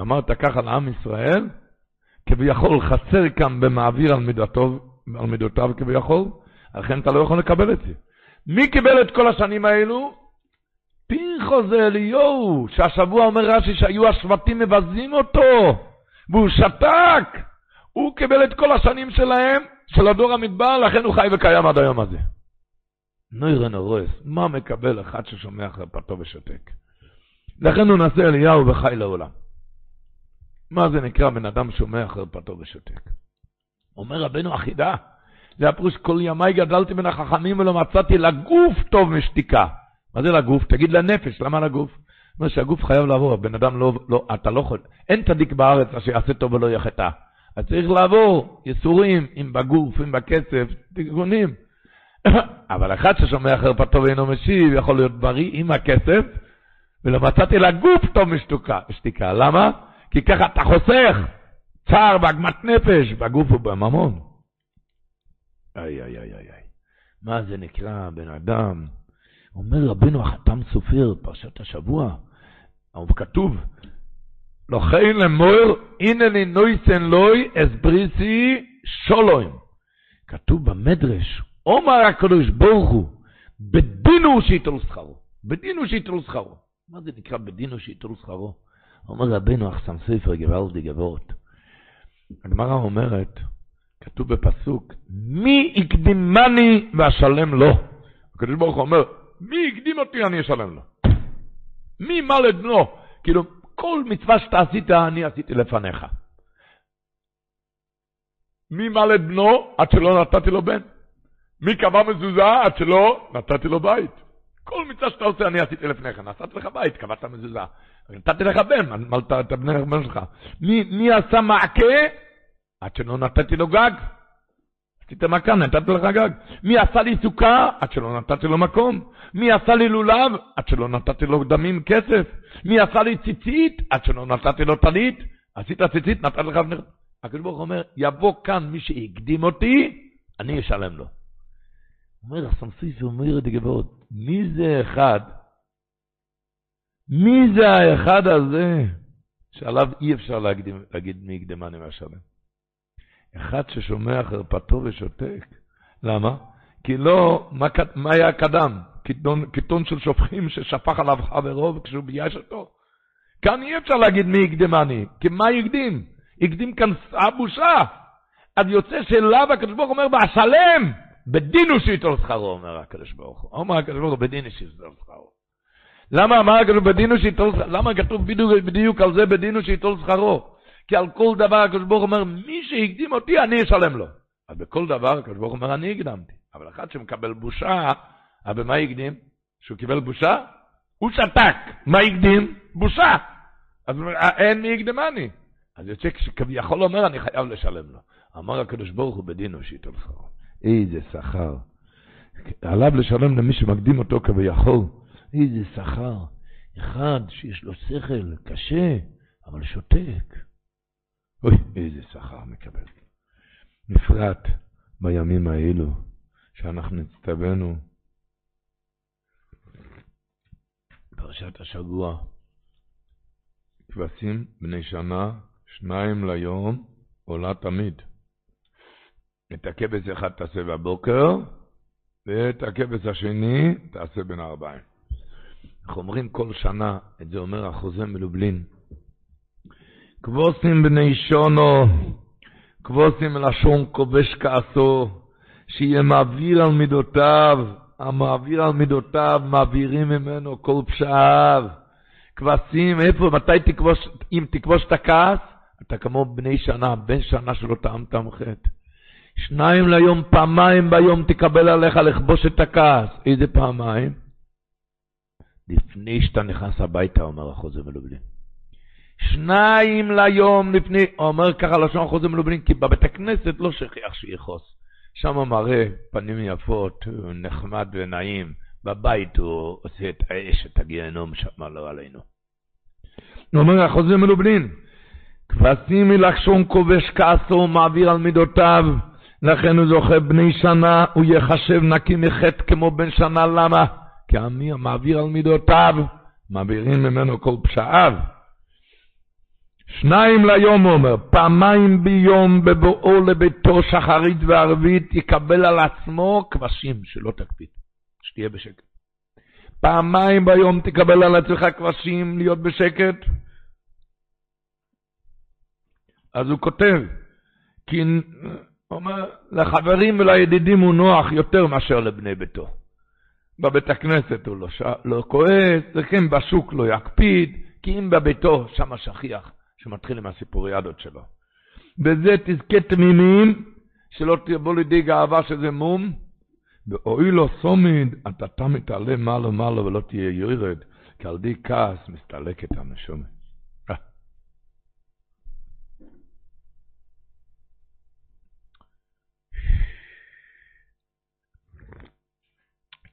אמרת ככה לעם ישראל, כביכול חסר כאן במעביר על מידותיו, על מידותיו כביכול, לכן אתה לא יכול לקבל את זה. מי קיבל את כל השנים האלו? פינחו זה אליהו, שהשבוע אומר רש"י שהיו השבטים מבזים אותו, והוא שתק. הוא קיבל את כל השנים שלהם, של הדור המדבר, לכן הוא חי וקיים עד היום הזה. נוירן הרועס, מה מקבל אחד ששומע חרפתו ושותק? לכן הוא נשא אליהו וחי לעולם. מה זה נקרא בן אדם שומע חרפתו ושותק? אומר רבנו אחידה, זה הפירוש כל ימיי גדלתי בין החכמים ולא מצאתי לגוף טוב משתיקה. מה זה לגוף? תגיד לנפש, למה לגוף? אומר שהגוף חייב לעבור, הבן אדם לא, לא, אתה לא יכול, אין צדיק בארץ אשר יעשה טוב ולא יחטא. אז צריך לעבור יסורים, אם בגוף, אם בכסף, תיקונים. (coughs) אבל אחד ששומע חרפתו ואינו משיב, יכול להיות בריא עם הכסף, ולא מצאתי לגוף טוב משתוקה, משתיקה. למה? כי ככה אתה חוסך צער ועגמת נפש בגוף ובממון. איי, איי, איי, איי. מה זה נקרא בן אדם? אומר רבנו החתם סופר, פרשת השבוע, כתוב, לכן למור, הנני נויסן לוי אסבריסי שולוים. כתוב במדרש, אומר הקדוש ברוך הוא, בדינו שיטול שכרו. בדינו שיטול שכרו. מה זה נקרא בדינו שיטול שכרו? אומר רבנו אחסם ספר גוואלדי גבורת. הגמרא אומרת, כתוב בפסוק, מי הקדימני ואשלם לו? הקדוש ברוך הוא אומר, מי הקדים אותי אני אשלם לו. מי מלד בנו? כאילו, כל מצווה שאתה עשית, אני עשיתי לפניך. מי מלד בנו עד שלא נתתי לו בן? מי קבע מזוזה עד שלא נתתי לו בית? כל מצווה שאתה עושה, אני עשיתי לפניך. נתתי לך בית, קבעת מזוזה. נתתי לך בן, מלת את הבן שלך. מי, מי עשה מעקה עד שלא נתתי לו גג? עשית מכה, נתתי לך גג. מי עשה לי סוכה עד שלא נתתי לו מקום? מי עשה לי לולב עד שלא נתתי לו דמים כסף? מי עשה לי ציצית עד שלא נתתי לו טלית? עשית ציצית, נתתי לך. הקדוש ברוך אומר, יבוא כאן מי שהקדים אותי, אני אשלם לו. אומר הסמסיס, אומר את הגבעות, מי זה אחד? מי זה האחד הזה שעליו אי אפשר להגיד מי יקדמני מהשלם? אחד ששומע חרפתו ושותק. למה? כי לא, מה, מה היה קדם? קיתון של שופכים ששפך עליו חברו כשהוא בייש אותו. כאן אי אפשר להגיד מי הקדמני, כי מה הקדים? הקדים כאן הבושה. אז יוצא שאליו הקדוש ברוך הוא אומר, והשלם, בדין הוא שייטול שכרו, אומר הקדוש ברוך הוא. אומר הקדוש ברוך הוא, בדין הוא שייטול שכרו. למה אמר הקדוש בדין הוא שייטול שכרו? למה כתוב בדיוק, בדיוק על זה בדין הוא שייטול שכרו? כי על כל דבר הקדוש ברוך אומר, מי שהקדים אותי, אני אשלם לו. אז בכל דבר הקדוש ברוך אומר, אני הקדמתי. אבל אחד שמקבל בושה, אז במה הקדים? שהוא קיבל בושה? הוא שתק. מה הקדים? בושה. אז אין מי יקדמני. אז יוצא כשכביכול אומר, אני חייב לשלם לו. אמר הקדוש ברוך הוא בדינו שייתן שכרו. איזה שכר. עליו לשלם למי שמקדים אותו כביכול. איזה שכר. אחד שיש לו שכל קשה, אבל שותק. אוי, איזה שכר מקבל. בפרט בימים האלו, שאנחנו הצטווינו, פרשת השבוע, כבשים בני שנה, שניים ליום, עולה תמיד. את הכבש אחד תעשה בבוקר, ואת הכבש השני תעשה בין הארבעים. אנחנו אומרים כל שנה, את זה אומר החוזה מלובלין, כבוסים בני שונו, כבוסים לשון כובש כעסו, שיהיה מעביר על מידותיו, המעביר על מידותיו, מעבירים ממנו כל פשעיו. כבשים, איפה, מתי תכבוש, אם תכבוש את הכעס, אתה כמו בני שנה, בן שנה שלא טעמת חטא. שניים ליום, פעמיים ביום תקבל עליך לכבוש את הכעס. איזה פעמיים? לפני שאתה נכנס הביתה, אומר החוזה מלובלין. שניים ליום לפני, אומר ככה לשון חוזר מלובלין, כי בבית הכנסת לא שכיח שיכעוס. שם מראה פנים יפות, נחמד ונעים. בבית הוא עושה את האש, את הגיהנום שם לא עלינו. אומר החוזר מלובלין, כבשים מלחשון כובש כעסו מעביר על מידותיו, לכן הוא זוכה בני שנה, הוא יחשב נקי מחטא כמו בן שנה, למה? כי המעביר על מידותיו, מעבירים ממנו כל פשעיו. שניים ליום, הוא אומר, פעמיים ביום בבואו לביתו שחרית וערבית יקבל על עצמו כבשים, שלא תקפיד, שתהיה בשקט. פעמיים ביום תקבל על עצמך כבשים, להיות בשקט. אז הוא כותב, כי אומר, לחברים ולידידים הוא נוח יותר מאשר לבני ביתו. בבית הכנסת הוא לא, ש... לא כועס, וכן בשוק לא יקפיד, כי אם בביתו, שם שכיח. שמתחיל עם הסיפוריאדות שלו. בזה תזכה תמימים, שלא תבוא לידי גאווה שזה מום, ואוי לו סומיד, אתה תמיד תעלה מעלה מעלה ולא תהיה יורד, כי על די כעס מסתלקת הנשומת.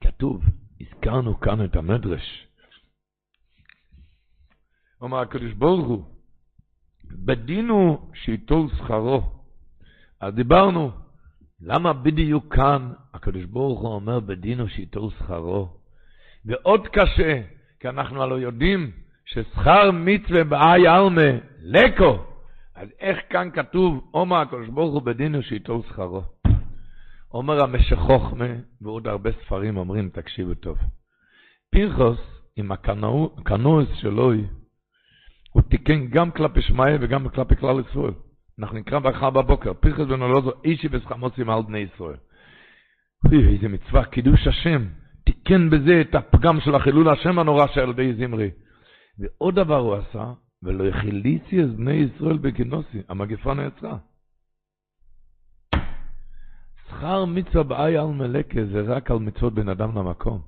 כתוב, הזכרנו כאן את המדרש. אומר הקדוש ברוך הוא, בדינו שייטול שכרו. אז דיברנו, למה בדיוק כאן הקדוש ברוך הוא אומר בדינו שייטול שכרו? ועוד קשה, כי אנחנו הלא יודעים ששכר מצווה באי עלמה, לקו. אז איך כאן כתוב, אומר הקדוש ברוך הוא בדינו שייטול שכרו? אומר המשך חוכמה, ועוד הרבה ספרים אומרים, תקשיבו טוב. פרחוס, עם הקנאוס שלו, הוא תיקן גם כלפי שמאי וגם כלפי כלל ישראל. אנחנו נקרא מחר בבוקר, פרחס אלעזר, אישי וסחמוסים על בני ישראל. איזה מצווה, קידוש השם. תיקן בזה את הפגם של החילול השם הנורא של די זמרי. ועוד דבר הוא עשה, ולא יחיליצי את בני ישראל בכינוסי, המגפה נעצרה. שכר מצווה באי על מלקה זה רק על מצוות בן אדם למקום.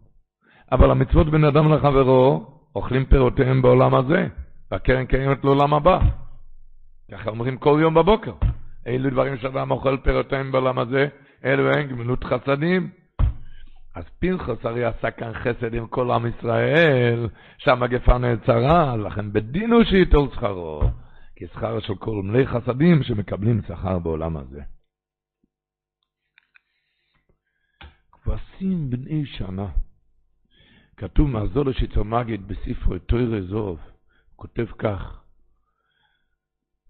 אבל המצוות בן אדם לחברו, אוכלים פירותיהם בעולם הזה, והקרן קיימת לעולם הבא. ככה אומרים כל יום בבוקר. אילו דברים שאדם אוכל פירותיהם בעולם הזה, אלו הם גמילות חסדים. אז פנחס הרי עשה כאן חסד עם כל עם ישראל, שהמגפה נעצרה, לכן בדינו שייטול שכרו, כי שכר של כל מלא חסדים שמקבלים שכר בעולם הזה. כבשים בני שנה. כתוב מהזול לשיצר מגיד בספרו תוירי זוב, הוא כותב כך,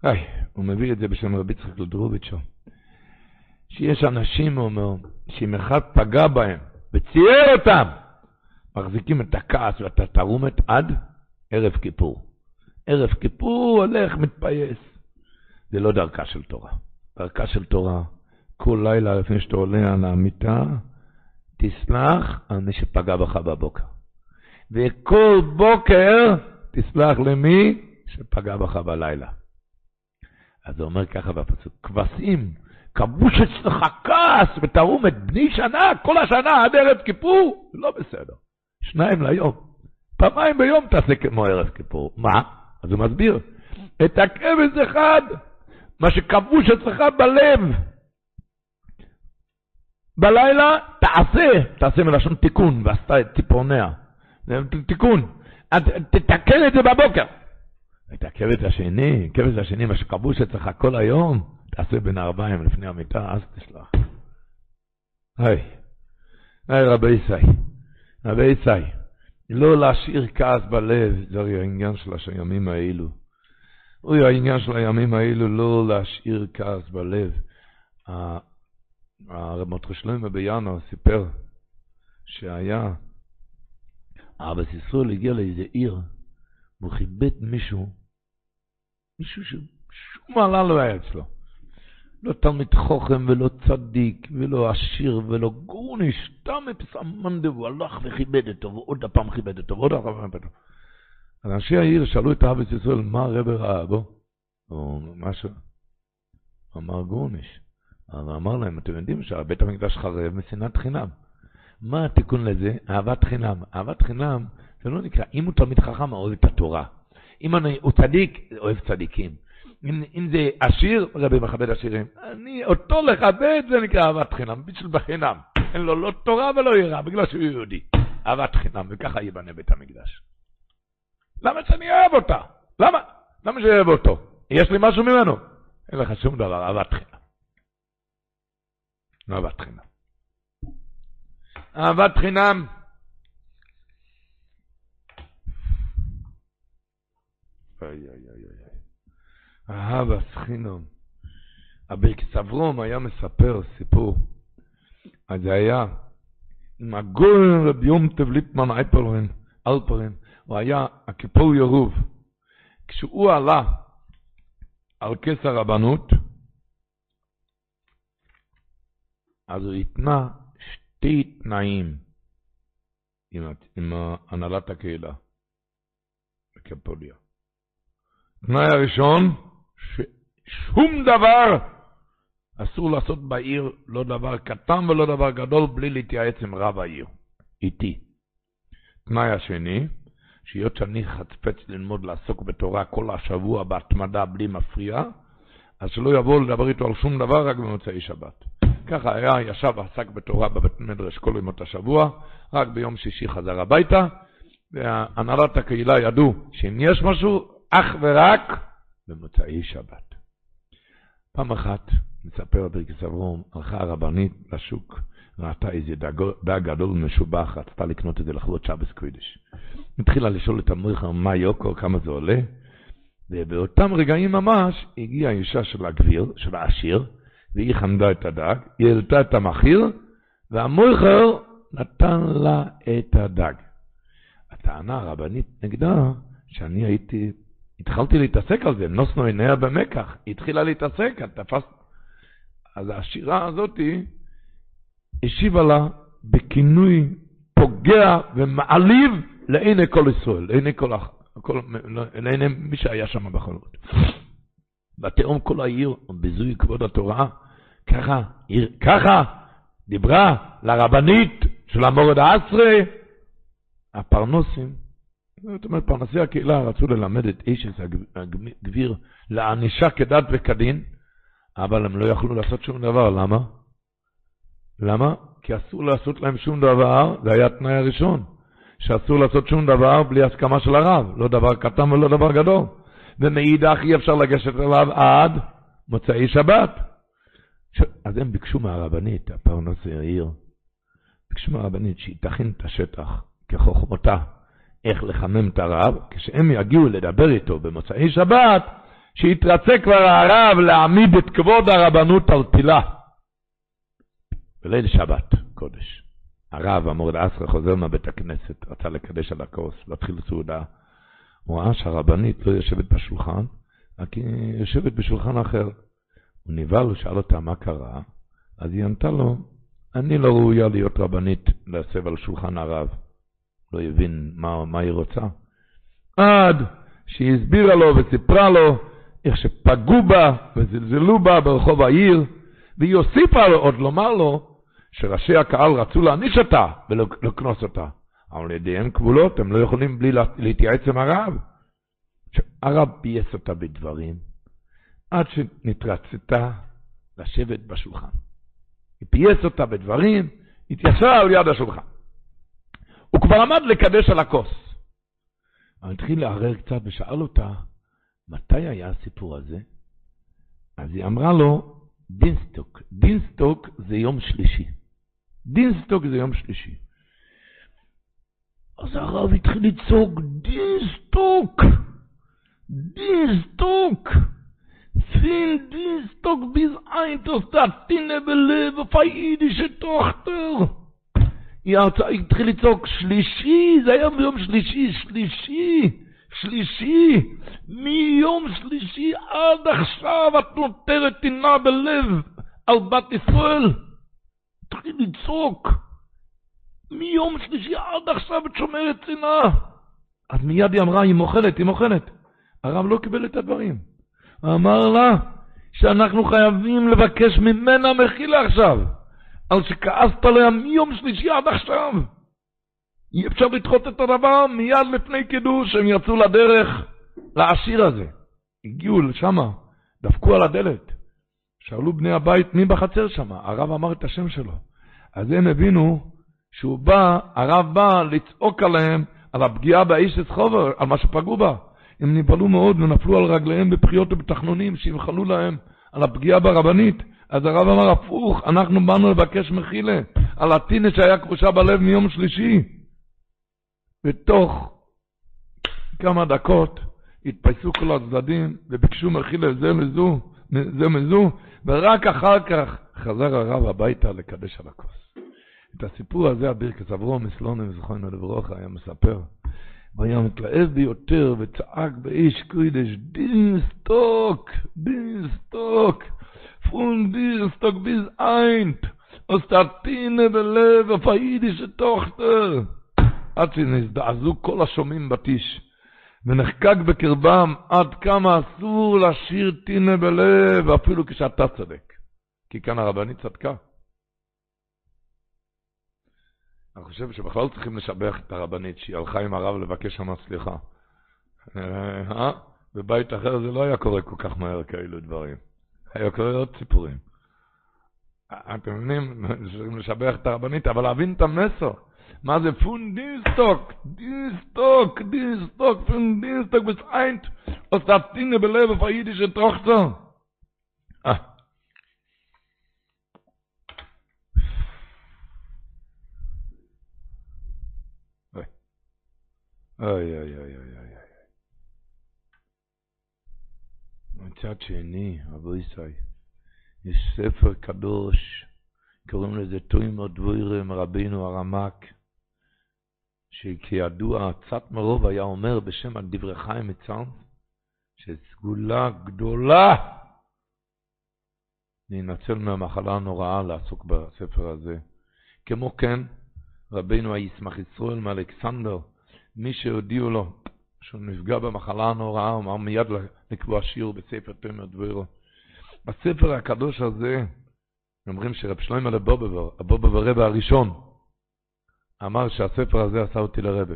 היי, הוא מביא את זה בשם רבי יצחק לדרוביצ'ו, שיש אנשים, הוא אומר, שאם אחד פגע בהם וצייר אותם, מחזיקים את הכעס ואת התרומת עד ערב כיפור. ערב כיפור הולך, מתפייס. זה לא דרכה של תורה. דרכה של תורה, כל לילה לפני שאתה עולה על המיטה, תסלח על מי שפגע בך בבוקר. וכל בוקר תסלח למי שפגע בך בלילה. אז הוא אומר ככה בפסוק, כבשים, כבוש אצלך כעס ותרום את בני שנה, כל השנה עד ערב כיפור, לא בסדר. שניים ליום. פעמיים ביום תעשה כמו ערב כיפור. מה? אז הוא מסביר, את הכבש אחד, מה שכבוש אצלך בלב, בלילה תעשה, תעשה מלשון תיקון, ועשתה את ציפורניה. תיקון. תתקן את זה בבוקר. את הכבש השני, כבש השני, מה שכבוש אצלך כל היום, תעשה בין הארבעים לפני המיטה, אז תשלח. היי, היי רבי ישי, רבי ישי, לא להשאיר כעס בלב, זה העניין של הימים האלו. אוי, העניין של הימים האלו, לא להשאיר כעס בלב. הרב מוטרשלוימה בינואר סיפר שהיה, אבא ישראל הגיע לאיזה עיר, והוא כיבד מישהו, מישהו ששום מעלה לא היה אצלו. לא תלמיד חוכם ולא צדיק ולא עשיר ולא גורניש, סתם פסמנדה, והוא הלך וכיבד אותו, ועוד פעם כיבד אותו, ועוד פעם כיבד אותו. אנשי העיר שאלו את אבא ישראל, מה הרב ראה בו? או משהו. אמר גורניש. אבל אמר להם, אתם יודעים שבית המקדש חרב משנאת חינם. מה התיקון לזה? אהבת חינם. אהבת חינם, זה לא נקרא, אם הוא תלמיד חכם, אוהב את התורה. אם אני, הוא צדיק, אוהב צדיקים. אם, אם זה עשיר, רבי מכבד עשירים. אני, אותו לכבד, זה נקרא אהבת חינם, בשביל בחינם. אין לו לא תורה ולא יראה, בגלל שהוא יהודי. אהבת חינם, וככה ייבנה בית המקדש. למה שאני אוהב אותה? למה? למה שאני אוהב אותו? יש לי משהו ממנו? אין לך שום דבר, אהבת חינם. אהבת חינם. אהבת חינם. איי איי איי איי. אהבת חינם. הברקס אברום היה מספר סיפור. אז זה היה עם הגול רבי יום טב ליפמן אלפרין, אלפרין, הוא היה הקיפול ירוב. כשהוא עלה על כס הרבנות, אז הוא התנה שתי תנאים עם, עם הנהלת הקהילה בקפוליה. תנאי הראשון, ששום דבר אסור לעשות בעיר, לא דבר קטן ולא דבר גדול, בלי להתייעץ עם רב העיר, איתי. תנאי השני, שהיות שאני חצפץ ללמוד לעסוק בתורה כל השבוע בהתמדה בלי מפריע, אז שלא יבואו לדבר איתו על שום דבר רק במוצאי שבת. ככה היה, ישב ועסק בתורה בבית מדרש כל ימות השבוע, רק ביום שישי חזר הביתה, והנהלת הקהילה ידעו שאם יש משהו, אך ורק במוצאי שבת. פעם אחת, מספר ברכס אברום, הלכה הרבנית לשוק, ראתה איזה דג גדול ומשובח, רצתה לקנות את זה לכבוד שבס קוידש. התחילה לשאול את המויכר מה יוקו, כמה זה עולה, ובאותם רגעים ממש הגיעה אישה של הגביר, של העשיר, והיא חמדה את הדג, היא העלתה את המחיר, והמויכר נתן לה את הדג. הטענה הרבנית נגדה, שאני הייתי, התחלתי להתעסק על זה, נוסנו עיניה במקח, היא התחילה להתעסק, תפס... אז השירה הזאתי השיבה לה בכינוי פוגע ומעליב לעיני כל ישראל, לעיני כל, כל, לעיני מי שהיה שם בחולות. ותהום כל העיר בזוי כבוד התורה, ככה, ככה דיברה לרבנית של המורד העשרה, הפרנוסים, זאת אומרת, פרנסי הקהילה רצו ללמד את איש הגביר לענישה כדת וכדין, אבל הם לא יכלו לעשות שום דבר, למה? למה? כי אסור לעשות להם שום דבר, זה היה התנאי הראשון, שאסור לעשות שום דבר בלי הסכמה של הרב, לא דבר קטן ולא דבר גדול. ומאידך אי אפשר לגשת אליו עד מוצאי שבת. אז הם ביקשו מהרבנית, הפרנס העיר, ביקשו מהרבנית שהיא תכין את השטח כחוכמתה, איך לחמם את הרב, כשהם יגיעו לדבר איתו במוצאי שבת, שיתרצה כבר הרב להעמיד את כבוד הרבנות על פילה. בליל שבת, קודש. הרב, המורד אסרה, חוזר מהבית הכנסת, רצה לקדש על הכוס, להתחיל סעודה. הוא ראה שהרבנית לא יושבת בשולחן, רק היא יושבת בשולחן אחר. הוא נבהל, הוא שאל אותה מה קרה, אז היא ענתה לו, אני לא ראויה להיות רבנית להסב על שולחן הרב. לא הבין מה, מה היא רוצה. עד שהיא הסבירה לו וסיפרה לו איך שפגעו בה וזלזלו בה ברחוב העיר, והיא הוסיפה עוד לומר לו שראשי הקהל רצו להעניש אותה ולקנוס אותה. אבל ידיהם כבולות, הם לא יכולים בלי להתייעץ עם הרב. הרב פייס אותה בדברים, עד שנתרצתה לשבת בשולחן. היא פייס אותה בדברים, התיישבה על יד השולחן. הוא כבר עמד לקדש על הכוס. הוא התחיל להרהר קצת ושאל אותה, מתי היה הסיפור הזה? אז היא אמרה לו, דינסטיק. דינסטיק זה יום שלישי. דינסטוק זה יום שלישי. אז הרב התחיל לצעוק, דינסטוק! דינסטוק! פין דינסטוק ביז איינטוס דעתינא בלב פיידישע טוכטר! היא התחיל לצעוק, שלישי, זה היה ביום שלישי, שלישי, שלישי, מיום שלישי עד עכשיו את נותרת טינה בלב על בת ישראל. התחיל לצעוק, מיום שלישי עד עכשיו את שומרת צנעה. אז מיד היא אמרה, היא מוכלת, היא מוכלת. הרב לא קיבל את הדברים. אמר לה שאנחנו חייבים לבקש ממנה מחילה עכשיו. על שכעסת עליה מיום שלישי עד עכשיו. אי אפשר לדחות את הדבר מיד לפני קידוש, הם יצאו לדרך לעשיר הזה. הגיעו לשם, דפקו על הדלת. שאלו בני הבית מי בחצר שם, הרב אמר את השם שלו. אז הם הבינו שהוא בא, הרב בא לצעוק עליהם על הפגיעה באיש חובר, על מה שפגעו בה. הם נבהלו מאוד ונפלו על רגליהם בפחיות ובתחנונים שימחלו להם על הפגיעה ברבנית. אז הרב אמר הפוך, אנחנו באנו לבקש מחילה על הטינס שהיה כבושה בלב מיום שלישי. בתוך כמה דקות התפייסו כל הצדדים וביקשו מחילה זה מזו, זה מזו, ורק אחר כך חזר הרב הביתה לקדש על הכוס. את הסיפור הזה, הבירקס אברום מסלונים זכרנו לברוכה, היה מספר. והיה מתלהב ביותר וצעק באיש קרידש, דין סטוק, דין סטוק. von dir stock bis eint aus der Tine belev auf a jüdische Tochter. hat sie nicht da, so kol השומעים בטיש. ונחקק בקרבם עד כמה אסור לשיר טינה בלב, אפילו כשאתה צודק. כי כאן הרבנית צדקה. אני חושב שבכלל צריכים לשבח את הרבנית, שהיא הלכה עם הרב לבקש שם סליחה. אה? בבית אחר זה לא היה קורה כל כך מהר כאלו דברים. היה קורה עוד סיפורים. אתם מבינים, צריכים לשבח את הרבנית, אבל להבין את המסר. מה זה פון דינסטוק, דינסטוק, דינסטוק, פון דינסטוק bis eint, aus der Tinne Tochter. אוי, אוי, אוי, אוי, אוי. מצד שני, אבו ישראל, יש ספר קדוש, קוראים לזה תוימו דבוירם רבינו הרמק, שכידוע, קצת מרוב היה אומר בשם דברי חיים מצם, שסגולה גדולה להינצל מהמחלה הנוראה לעסוק בספר הזה. כמו כן, רבינו הישמח ישראל מאלכסנדר, מי שהודיעו לו שהוא נפגע במחלה הנוראה, הוא אמר מיד לקבוע שיעור בספר תומר דבורה. בספר הקדוש הזה, אומרים שרב שלמה לה בובובר, הבובובר רבי הראשון, אמר שהספר הזה עשה אותי לרבי.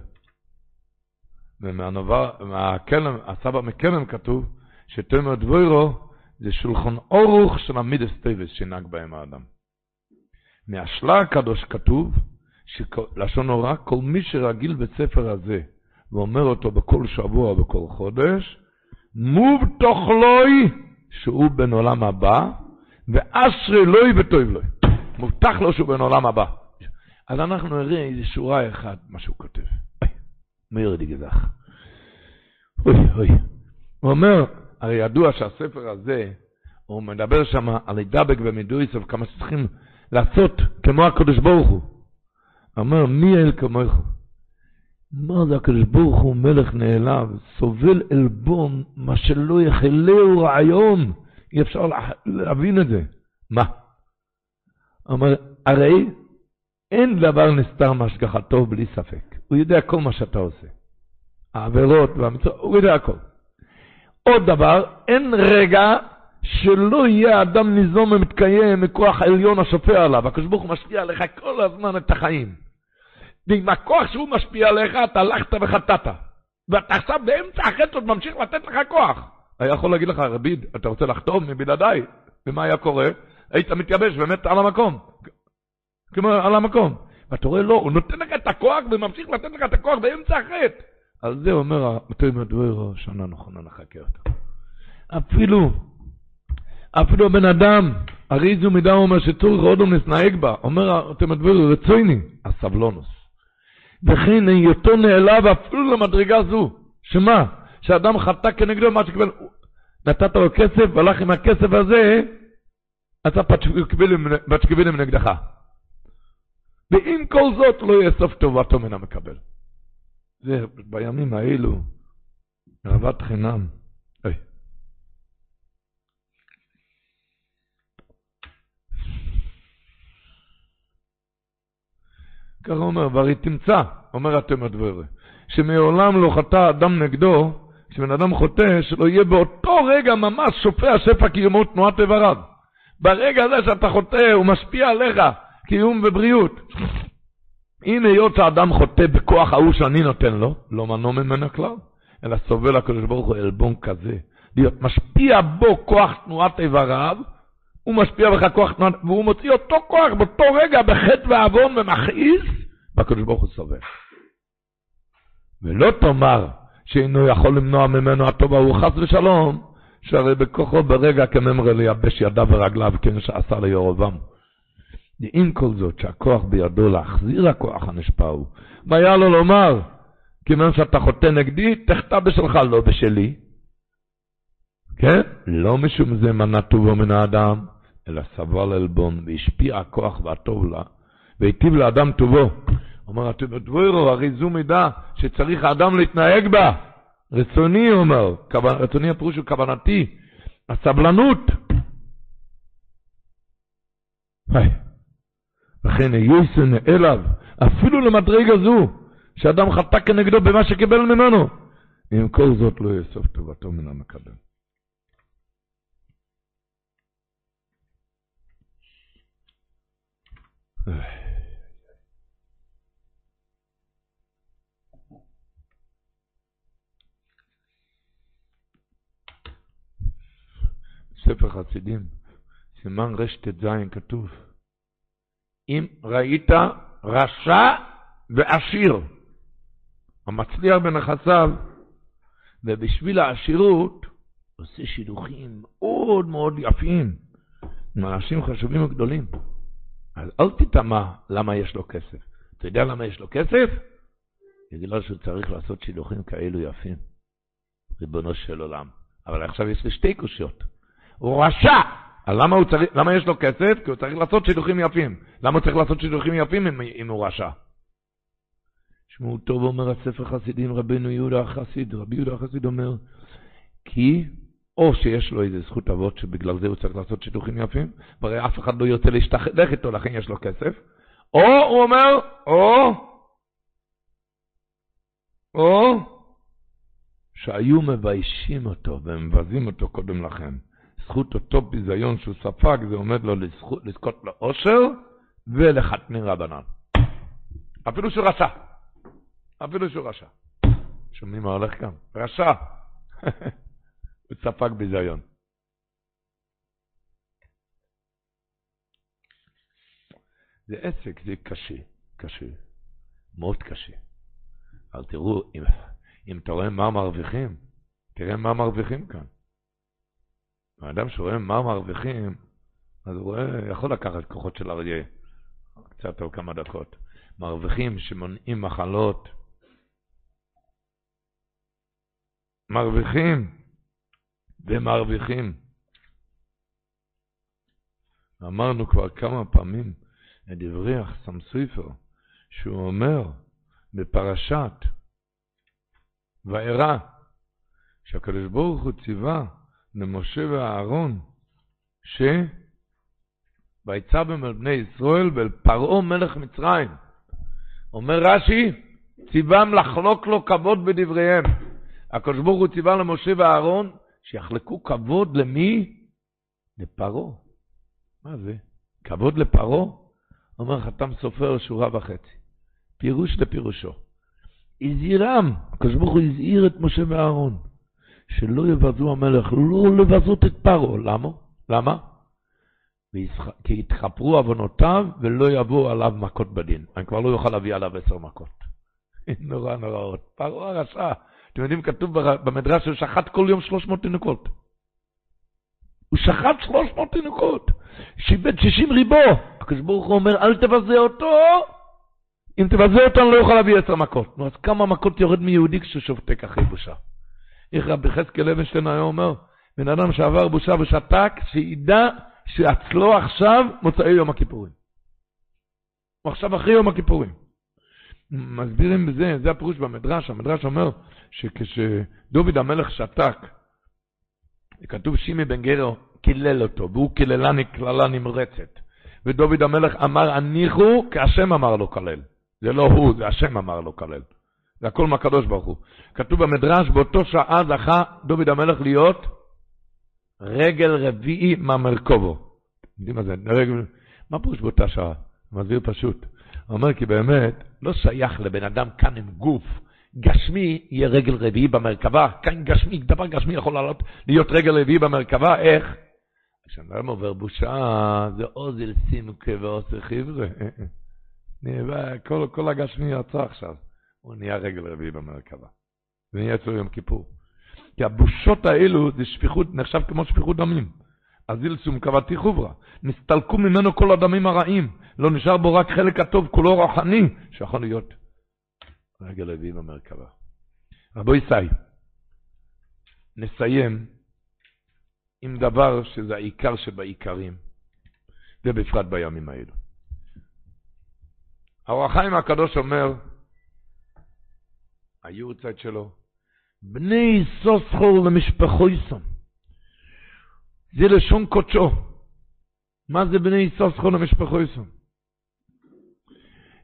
ומקלם, הסבא מקלם כתוב שתומר דבוירו זה שולחון אורוך של המידס טייבס שנהג בהם האדם. מהשלה הקדוש כתוב, לשון הוראה, כל מי שרגיל בספר הזה ואומר אותו בכל שבוע ובכל חודש, מובטח לוי שהוא בן עולם הבא, ואשרי לוי וטוב לוי. מובטח לו שהוא בן עולם הבא. אז אנחנו נראה איזה שורה אחת, מה שהוא כותב. מאיר דיגזך. אוי אוי. הוא אומר, הרי ידוע שהספר הזה, הוא מדבר שם על הידבק ומדויסов, כמה שצריכים לעשות כמו הקדוש ברוך הוא. אומר, מי אל כמוך? מה זה הקדוש ברוך הוא מלך נעלב, סובל עלבון, מה שלא יחלהו רעיון. אי אפשר להבין את זה. מה? אומר, הרי אין דבר נסתר מהשגחתו בלי ספק. הוא יודע כל מה שאתה עושה. העבירות והמצוות, הוא יודע הכל. עוד דבר, אין רגע שלא יהיה אדם ניזום ומתקיים מכוח העליון השופע עליו. הקדוש ברוך הוא משפיע עליך כל הזמן את החיים. ועם הכוח שהוא משפיע עליך, אתה הלכת וחטאת. ואתה עכשיו באמצע החטא עוד ממשיך לתת לך כוח. היה יכול להגיד לך, רביד, אתה רוצה לחתום מבלעדיי? ומה היה קורה? היית מתייבש ומת על המקום. כמו על המקום. ואתה רואה, לא, הוא נותן לך את הכוח וממשיך לתת לך את הכוח באמצע החטא. על זה אומר המתוי מדווירו, שנה נכונה נחכה אותה. אפילו, אפילו הבן אדם, הרי זו מידה אומר שצורך אודום נסנהג בה, אומר המתוי מדווירו, רצויני, הסבלונוס. וכן היותו נעלב אפילו למדרגה זו, שמה? שאדם חטא כנגדו מה שקיבל, נתת לו כסף, והלך עם הכסף הזה, אתה פתשקיבילים נגדך. ועם כל זאת לא יהיה סוף טובתו מן המקבל. זה בימים האלו, אהבת חינם. אוי. ככה אומר, והרי תמצא, אומר התמר דברי, שמעולם לא חטא אדם נגדו, כשבן אדם חוטא, שלא יהיה באותו רגע ממש שופע שפע קיומו תנועת איבריו. ברגע הזה שאתה חוטא, הוא משפיע עליך. קיום ובריאות. הנה היות האדם חוטא בכוח ההוא שאני נותן לו, לא מנוע ממנו כלל, אלא סובל הקדוש ברוך הוא עלבון כזה. להיות משפיע בו כוח תנועת איבריו, הוא משפיע בך כוח תנועת, והוא מוציא אותו כוח באותו רגע בחטא ועוון ומכעיס, והקדוש ברוך הוא סובל. ולא תאמר שאינו יכול למנוע ממנו הטוב ההוא חס ושלום, שהרי בכוחו ברגע כממרא לייבש ידיו ורגליו, כן שעשה לירובעם. ועם כל זאת שהכוח בידו להחזיר הכוח הנשפע הוא, מה היה לו לומר? כיוון שאתה חוטא נגדי, תחטא בשלך, לא בשלי. כן? לא משום זה מנע טובו מן האדם, אלא סבל עלבון, והשפיע הכוח והטוב לה, והיטיב לאדם טובו. אומר דבוירו, הרי זו מידה שצריך האדם להתנהג בה. רצוני, אומר, רצוני הפירוש הוא כוונתי, הסבלנות. לכן יויסן אליו, אפילו למדרגה זו, שאדם חטא כנגדו במה שקיבל ממנו. ועם כל זאת לא יאסוף טובתו מן המקדם. ספר חסידים, סימן רט"ז כתוב, אם ראית רשע ועשיר, המצליח בנכסיו, ובשביל העשירות עושה שילוחים מאוד מאוד יפים, עם אנשים חשובים וגדולים. אז אל תטמע למה יש לו כסף. אתה יודע למה יש לו כסף? בגלל שהוא צריך לעשות שילוחים כאלו יפים. ריבונו של עולם. אבל עכשיו יש לי שתי קושיות. הוא רשע! אז למה, צריך, למה יש לו כסף? כי הוא צריך לעשות שילוחים יפים. למה הוא צריך לעשות שילוחים יפים אם, אם הוא רשע? שמעו טוב אומר הספר חסידים רבנו יהודה החסיד, רבי יהודה החסיד אומר, כי או שיש לו איזה זכות אבות שבגלל זה הוא צריך לעשות שיתוחים יפים, והרי אף אחד לא ירצה להשתחדך איתו, לכן יש לו כסף, או הוא אומר, או, או, שהיו מביישים אותו ומבזים אותו קודם לכן. זכות אותו ביזיון שהוא ספג, זה עומד לו לזכות, לזכות לאושר ולחתני רבנן. אפילו שהוא רשע. אפילו שהוא רשע. שומעים מה הולך כאן? רשע. (laughs) הוא ספג ביזיון. זה עסק, זה קשה, קשה, מאוד קשה. אבל תראו, אם, אם אתה רואה מה מרוויחים, תראה מה מרוויחים כאן. האדם שרואה מה מרוויחים, אז הוא רואה, יכול לקחת כוחות של אריה, קצת או כמה דקות. מרוויחים שמונעים מחלות, מרוויחים ומרוויחים. אמרנו כבר כמה פעמים את דברי החסם סופר, שהוא אומר בפרשת וארא, שהקדוש ברוך הוא ציווה למשה ואהרון, ש... ויצא בהם על בני ישראל ואל פרעה מלך מצרים. אומר רש"י, ציוום לחלוק לו כבוד בדבריהם. הקדוש ברוך הוא ציווה למשה ואהרון שיחלקו כבוד למי? לפרעה. מה זה? כבוד לפרעה? אומר חתם סופר שורה וחצי. פירוש לפירושו. הזהירם, הקדוש ברוך הוא הזהיר את משה ואהרון, שלא יבזו המלך, לא לבזות את פרעה. למה? למה? כי יתחפרו עוונותיו ולא יבואו עליו מכות בדין. אני כבר לא יוכל להביא עליו עשר מכות. (laughs) נורא נוראות. פרעה רשע. אתם יודעים, כתוב במדרש שהוא שחט כל יום 300 תינוקות. הוא שחט 300 תינוקות, שיבד 60 ריבו. הקדוש ברוך הוא אומר, אל תבזה אותו, אם תבזה אותו אני לא אוכל להביא עשר מכות. נו, אז כמה מכות יורד מיהודי כשהוא שובתק אחרי בושה? איך רבי חזקאל לוינשטיין היה אומר, בן אדם שעבר בושה ושתק, שידע שאצלו עכשיו מוצאי יום הכיפורים. הוא עכשיו אחרי יום הכיפורים. מסבירים בזה, זה הפירוש במדרש, המדרש אומר שכשדוד המלך שתק, כתוב שימי בן גרו קילל אותו, והוא קיללני קללה נמרצת. ודוד המלך אמר הניחו, כי השם אמר לו כלל. זה לא הוא, זה השם אמר לו כלל. זה הכל מהקדוש ברוך הוא. כתוב במדרש, באותו שעה זכה דוד המלך להיות רגל רביעי מהמרכובו. יודעים מה זה? רגל... מה פירוש באותה שעה? מסביר פשוט. אומר כי באמת לא שייך לבן אדם כאן עם גוף. גשמי יהיה רגל רביעי במרכבה, כאן גשמי, דבר גשמי יכול לעלות, להיות רגל רביעי במרכבה, איך? כשאדם עובר בושה, זה אוזל סימקה ועושה חבר'ה. כל, כל הגשמי יצא עכשיו, הוא נהיה רגל רביעי במרכבה. זה נהיה אצלו יום כיפור. כי הבושות האלו זה שפיכות, נחשב כמו שפיכות דמים. אז אילסום קבעתי חוברה. נסתלקו ממנו כל הדמים הרעים. לא נשאר בו רק חלק הטוב, כולו רוחני, שיכול להיות רגל רביעי במרכבה. רבו ישי, נסיים עם דבר שזה העיקר שבעיקרים, ובפרט בימים האלו. האור הקדוש אומר, היורצייט שלו, בני סוסחור למשפחו יסום. זה לשון קודשו. מה זה בני למשפחו יסום?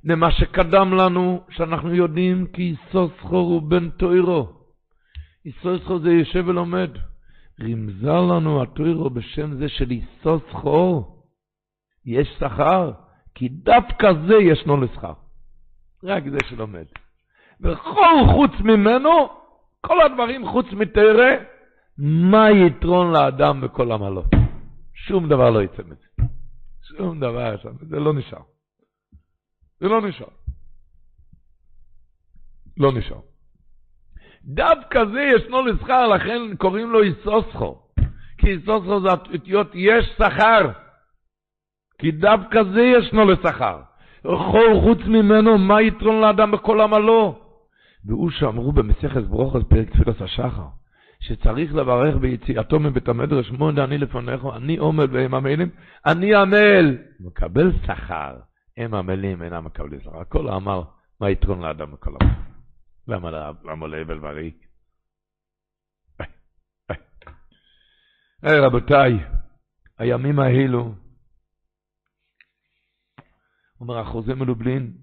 למה שקדם לנו, שאנחנו יודעים כי סוסחור הוא בן תוירו. ישראל זכור זה יושב ולומד. רמזה לנו התוירו בשם זה של ישראל זכור. יש שכר, כי דווקא זה ישנו לשכר. רק זה שלומד. וכל חוץ ממנו, כל הדברים חוץ מתרא, מה יתרון לאדם בכל עמלו? שום דבר לא יצא מזה. שום דבר שם, זה לא נשאר. זה לא נשאר. לא נשאר. דווקא זה ישנו לשכר, לכן קוראים לו איסוסחו. כי איסוסחו זה אותיות יש שכר. כי דווקא זה ישנו לשכר. כל חוץ ממנו, מה יתרון לאדם בכל עמלו? והוא שאמרו במסכת ברוכות פרק תפילת השחר, שצריך לברך ביציאתו מבית המדרש, מוד אני לפניך, אני עומד והם עמלים, אני עמל, מקבל שכר, הם עמלים אינם מקבלים שכר. הכל אמר, מה יתרון לאדם בכל עמלו? למה, למה להבל וריק? היי רבותיי, הימים האלו, אומר החוזה מלובלין,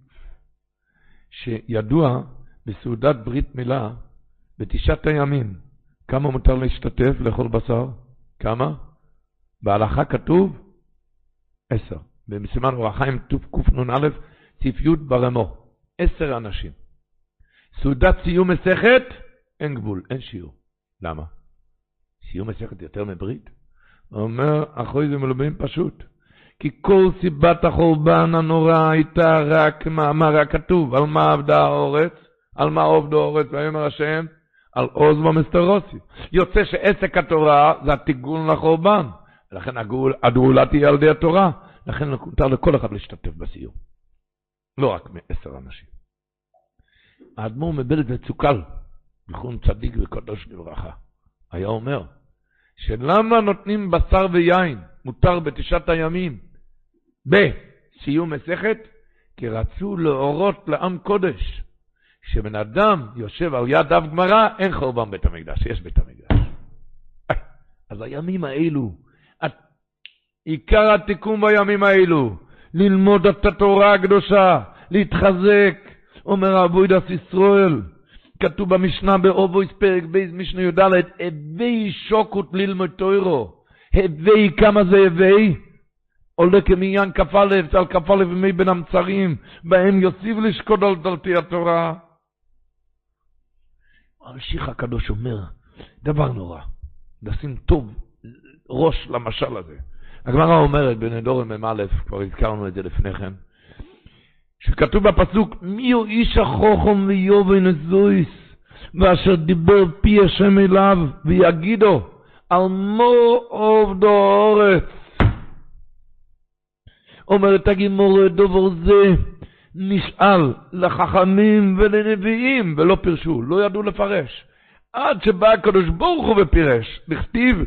שידוע בסעודת ברית מילה, בתשעת הימים, כמה מותר להשתתף לאכול בשר? כמה? בהלכה כתוב עשר. בסימן אורח חיים קנ"א, סעיף י' ברמו. עשר אנשים. סעודת סיום מסכת, אין גבול, אין שיעור. למה? סיום מסכת יותר מברית? אומר, אחוי זה מלובים פשוט. כי כל סיבת החורבן הנורא הייתה רק מאמר הכתוב, על מה עבדה האורץ, על מה עובדו האורץ, ויאמר השם, על עוז ומסתרוסי. יוצא שעסק התורה זה התיגון לחורבן, ולכן הגאולה תהיה על ידי התורה, לכן מותר לכל אחד להשתתף בסיום. לא רק מעשר אנשים. האדמו"ר מבלת וצוקל, זכרון צדיק וקדוש לברכה, היה אומר, שלמה נותנים בשר ויין, מותר בתשעת הימים, בסיום מסכת, כי רצו להורות לעם קודש, שבן אדם יושב על יד דף גמרא, אין חורבן בית המקדש, יש בית המקדש. אז הימים האלו, עיקר התיקון בימים האלו, ללמוד את התורה הקדושה, להתחזק, אומר עבוידס ישראל, כתוב במשנה באובויס פרק בייס משנה י"ד, הוי שוקוד ללמוד תוירו. הוי, כמה זה הוי? עולה כמניין כ"א, על כ"א יומי בין המצרים, בהם יוסיף לשקוד על דלתי התורה. המשיח הקדוש אומר, דבר נורא, לשים טוב ראש למשל הזה. הגמרא אומרת בנדורם מ"א, כבר הזכרנו את זה לפני כן, שכתוב בפסוק, מי הוא איש החוכם ויובן זויס, ואשר דיבר פי השם אליו, ויגידו, על מו עובדו אורץ. אומרת הגימור, דובר זה נשאל לחכמים ולנביאים, ולא פירשו, לא ידעו לפרש. עד שבא הקדוש ברוך הוא ופירש, בכתיב,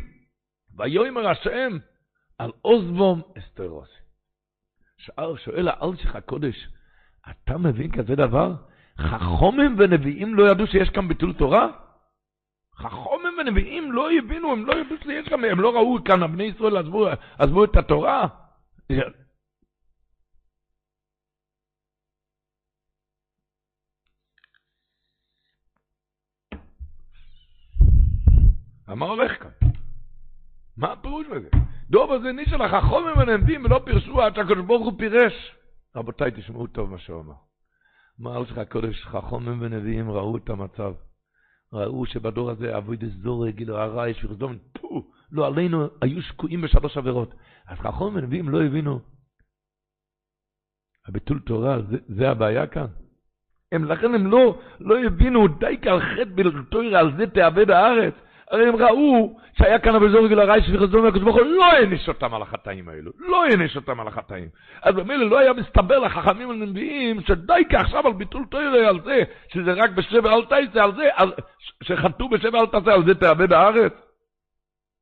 ויאמר השם על עוזבום אסתרוסי. שואל האלשיך הקודש, אתה מבין כזה דבר? חכומים ונביאים לא ידעו שיש כאן ביטול תורה? חכומים ונביאים לא הבינו, הם לא ידעו שיש כאן, הם לא ראו כאן, בני ישראל עזבו, עזבו את התורה. מה הולך כאן? מה הפירוש בזה? דוב הזה נישא לך חומם ונביאים ולא פירשו עד שהקדוש ברוך הוא פירש. רבותיי, תשמעו טוב מה שהוא אמר. אמר לך הקודש, חכומים ונביאים ראו את המצב. ראו שבדור הזה אבוידס זורק, גילו הרייש וחסדום, פו, לא עלינו, היו שקועים בשלוש עבירות. אז חכומים ונביאים לא הבינו. הביטול תורה, זה, זה הבעיה כאן. הם, לכן הם לא, לא הבינו, די כעל חטא בלתוירה, על זה תאבד הארץ. הרי הם ראו שהיה כאן אבזור גיל הרייש וחסדום והקדוש ברוך הוא לא העניש אותם על החטאים האלו, לא העניש אותם על החטאים. אז במילא לא היה מסתבר לחכמים הנביאים שדי כעכשיו על ביטול תוירה על זה, שזה רק בשבע אל תעשה על זה, על, שחטאו בשבע אל תעשה על זה תאבד הארץ.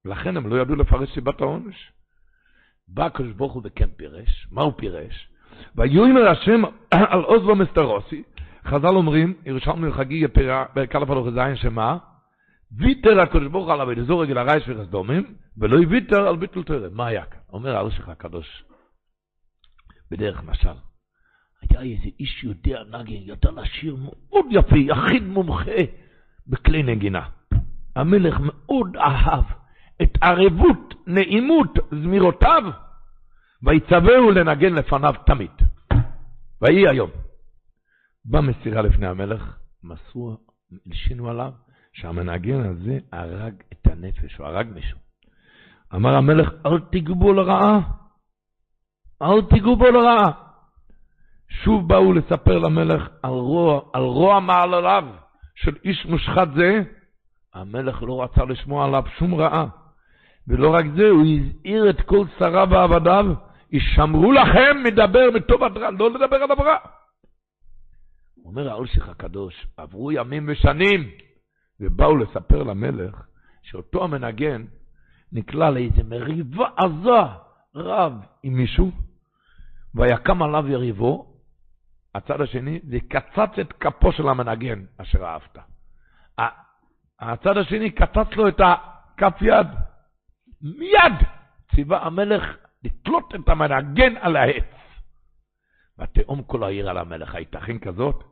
ולכן הם לא ידעו לפרש סיבת העונש. בא הקדוש ברוך הוא וכן פירש, מה הוא פירש? ויאמר השם (clears throat) על עוז ומסתרוסי, חז"ל אומרים, ירושלמי חגי פרק א' הלוך זין שמה? ויתר הקדוש ברוך הוא על דזור רגל הרייש וחסדומים, ולא ויתר על ביטול תורה. מה היה כאן? אומר הרשך הקדוש, בדרך משל, היה איזה איש יודע נגן, ידע לשיר מאוד יפה, יחיד מומחה בכלי נגינה. המלך מאוד אהב את ערבות, נעימות, זמירותיו, ויצווהו לנגן לפניו תמיד. ויהי היום. במסירה לפני המלך, מסרו, הלשינו עליו, שהמנגן הזה הרג את הנפש, הוא הרג מישהו. אמר המלך, אל תיגעו בו לרעה, אל תיגעו בו לרעה. שוב באו לספר למלך על רוע, על רוע מעלליו של איש מושחת זה, המלך לא רצה לשמוע עליו שום רעה. ולא רק זה, הוא הזהיר את כל שריו ועבדיו, ישמרו לכם מדבר מטוב עד רע, לא לדבר על הברע. אומר האולשיך הקדוש, עברו ימים ושנים, ובאו לספר למלך שאותו המנגן נקלע לאיזה מריבה עזה רב עם מישהו, ויקם עליו יריבו, הצד השני, זה קצץ את כפו של המנגן אשר אהבת. הצד השני קצץ לו את הכף יד. מיד ציווה המלך לתלות את המנגן על העץ. ותאום כל העיר על המלך, הייתכן כזאת?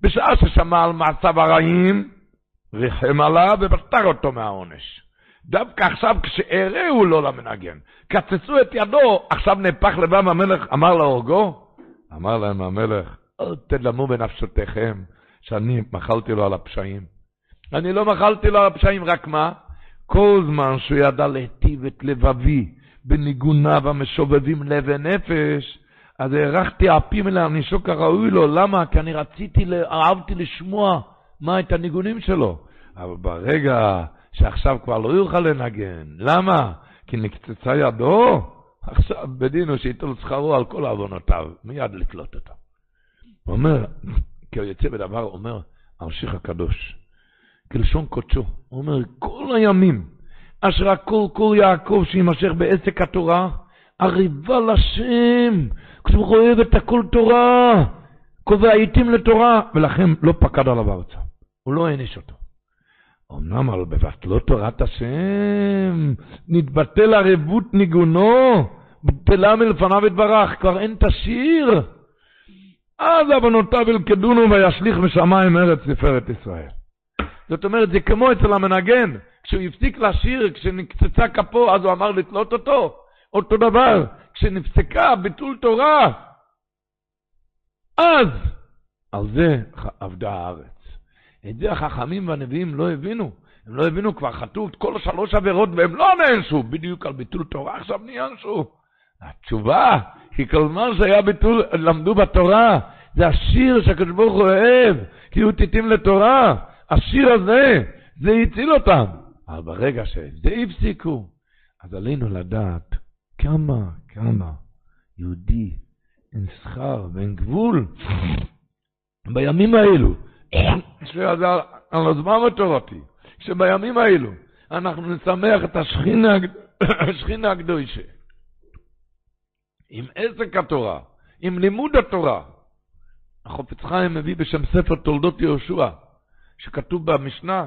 בשעה ששמע על מעשיו הרעים, עליו ופטר אותו מהעונש. דווקא עכשיו כשהראו לו למנגן, קצצו את ידו, עכשיו נהפך לבם המלך, אמר להורגו? אמר להם המלך, אל תדמו בנפשותיכם שאני מחלתי לו על הפשעים. אני לא מחלתי לו על הפשעים, רק מה? כל זמן שהוא ידע להיטיב את לבבי בניגוניו המשובבים לב ונפש, אז הארכתי אפים לענישו כראוי לו. למה? כי אני רציתי, אהבתי לשמוע מה את הניגונים שלו. אבל ברגע שעכשיו כבר לא יוכל לנגן, למה? כי נקצצה ידו? עכשיו בדינו שייטול שכרו על כל עוונותיו, מיד לתלות אותם. הוא אומר, כי הוא יוצא בדבר, אומר, המשיך הקדוש, כלשון קודשו, הוא אומר, כל הימים אשר הכל כל יעקב שימשך בעסק התורה, עריבה לשם, כשהוא אוהב את הכל תורה, קובע עיתים לתורה, ולכן לא פקד עליו ארצה, הוא לא העניש אותו. אמנם על בבטלו תורת השם, נתבטל ערבות ניגונו, בטלה מלפניו יתברך, כבר אין את השיר. אז עוונותיו ילכדונו וישליך משמיים ארץ תפארת ישראל. זאת אומרת, זה כמו אצל המנגן, כשהוא הפסיק לשיר, כשנקצצה כפו, אז הוא אמר לתלות אותו. אותו דבר, כשנפסקה ביטול תורה, אז על זה עבדה הארץ. את זה החכמים והנביאים לא הבינו. הם לא הבינו, כבר חטאו את כל שלוש עבירות והם לא נענשו, בדיוק על ביטול תורה עכשיו נענשו. התשובה כי כל מה שהיה ביטול, למדו בתורה, זה השיר שהקדוש ברוך הוא אוהב, כי הוא תיתים לתורה. השיר הזה, זה הציל אותם. אבל ברגע שזה הפסיקו, אז עלינו לדעת כמה, כמה יהודי אין שכר ואין גבול בימים האלו. שזה על הזמן התורתי, שבימים האלו אנחנו נשמח את (coughs) השכינה הקדושה. עם עסק התורה, עם לימוד התורה. החופץ חיים מביא בשם ספר תולדות יהושע, שכתוב במשנה,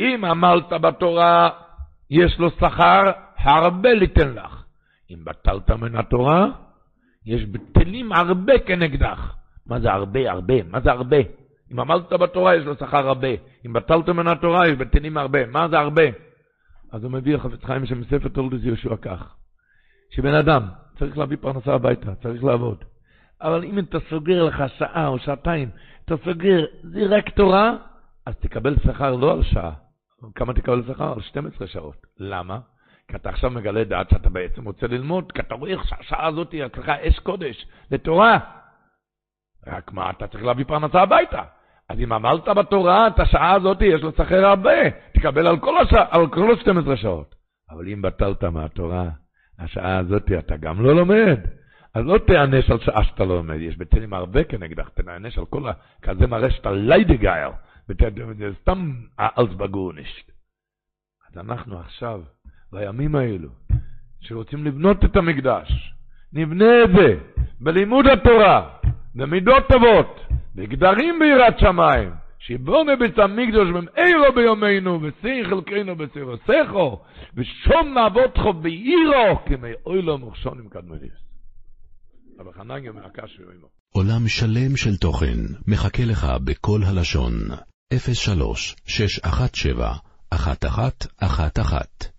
אם עמלת בתורה, יש לו שכר, הרבה ליתן לך. אם בטלת מן התורה, יש בטלים הרבה כנגדך. מה זה הרבה? הרבה. מה זה הרבה? אם עמלת בתורה, יש לו שכר הרבה. אם בטלת מן התורה, יש בטלים הרבה. מה זה הרבה? אז הוא מביא לחפץ חיים שם ספר תולדות יהושע כך. שבן אדם צריך להביא פרנסה הביתה, צריך לעבוד. אבל אם אתה סוגר לך שעה או שעתיים, אתה סוגר, זה רק תורה, אז תקבל שכר לא על שעה. כמה תקבל שכר? על 12 שעות. למה? כי אתה עכשיו מגלה דעת שאתה בעצם רוצה ללמוד, כי אתה רואה שהשעה הזאת היא אצלך אש קודש, לתורה. רק מה, אתה צריך להביא פרנסה הביתה. אז אם עמלת בתורה, את השעה הזאת יש שכר הרבה, תקבל על כל, השע, על כל 12 שעות. אבל אם בטלת מהתורה, השעה הזאת אתה גם לא לומד. אז לא תיענש על שעה שאתה לא לומד, יש בטלים הרבה כנגדך, תיענש על כל ה... כזה מראה שאתה ליידגייר, וזה סתם אלסבגורניש. אז אנחנו עכשיו, בימים האלו, שרוצים לבנות את המקדש, נבנה את זה בלימוד התורה, במידות טובות, בגדרים ביראת שמיים, שיבונה בית המקדוש במאירו ביומנו, ושיא חלקנו בסירו סכו, ושום מעבודכו בעירו, כמי אוי לו מוכשונים קדמוניס. אבל חנניה מהקש ואימו. עולם שלם של תוכן מחכה לך בכל הלשון, 03 617 1111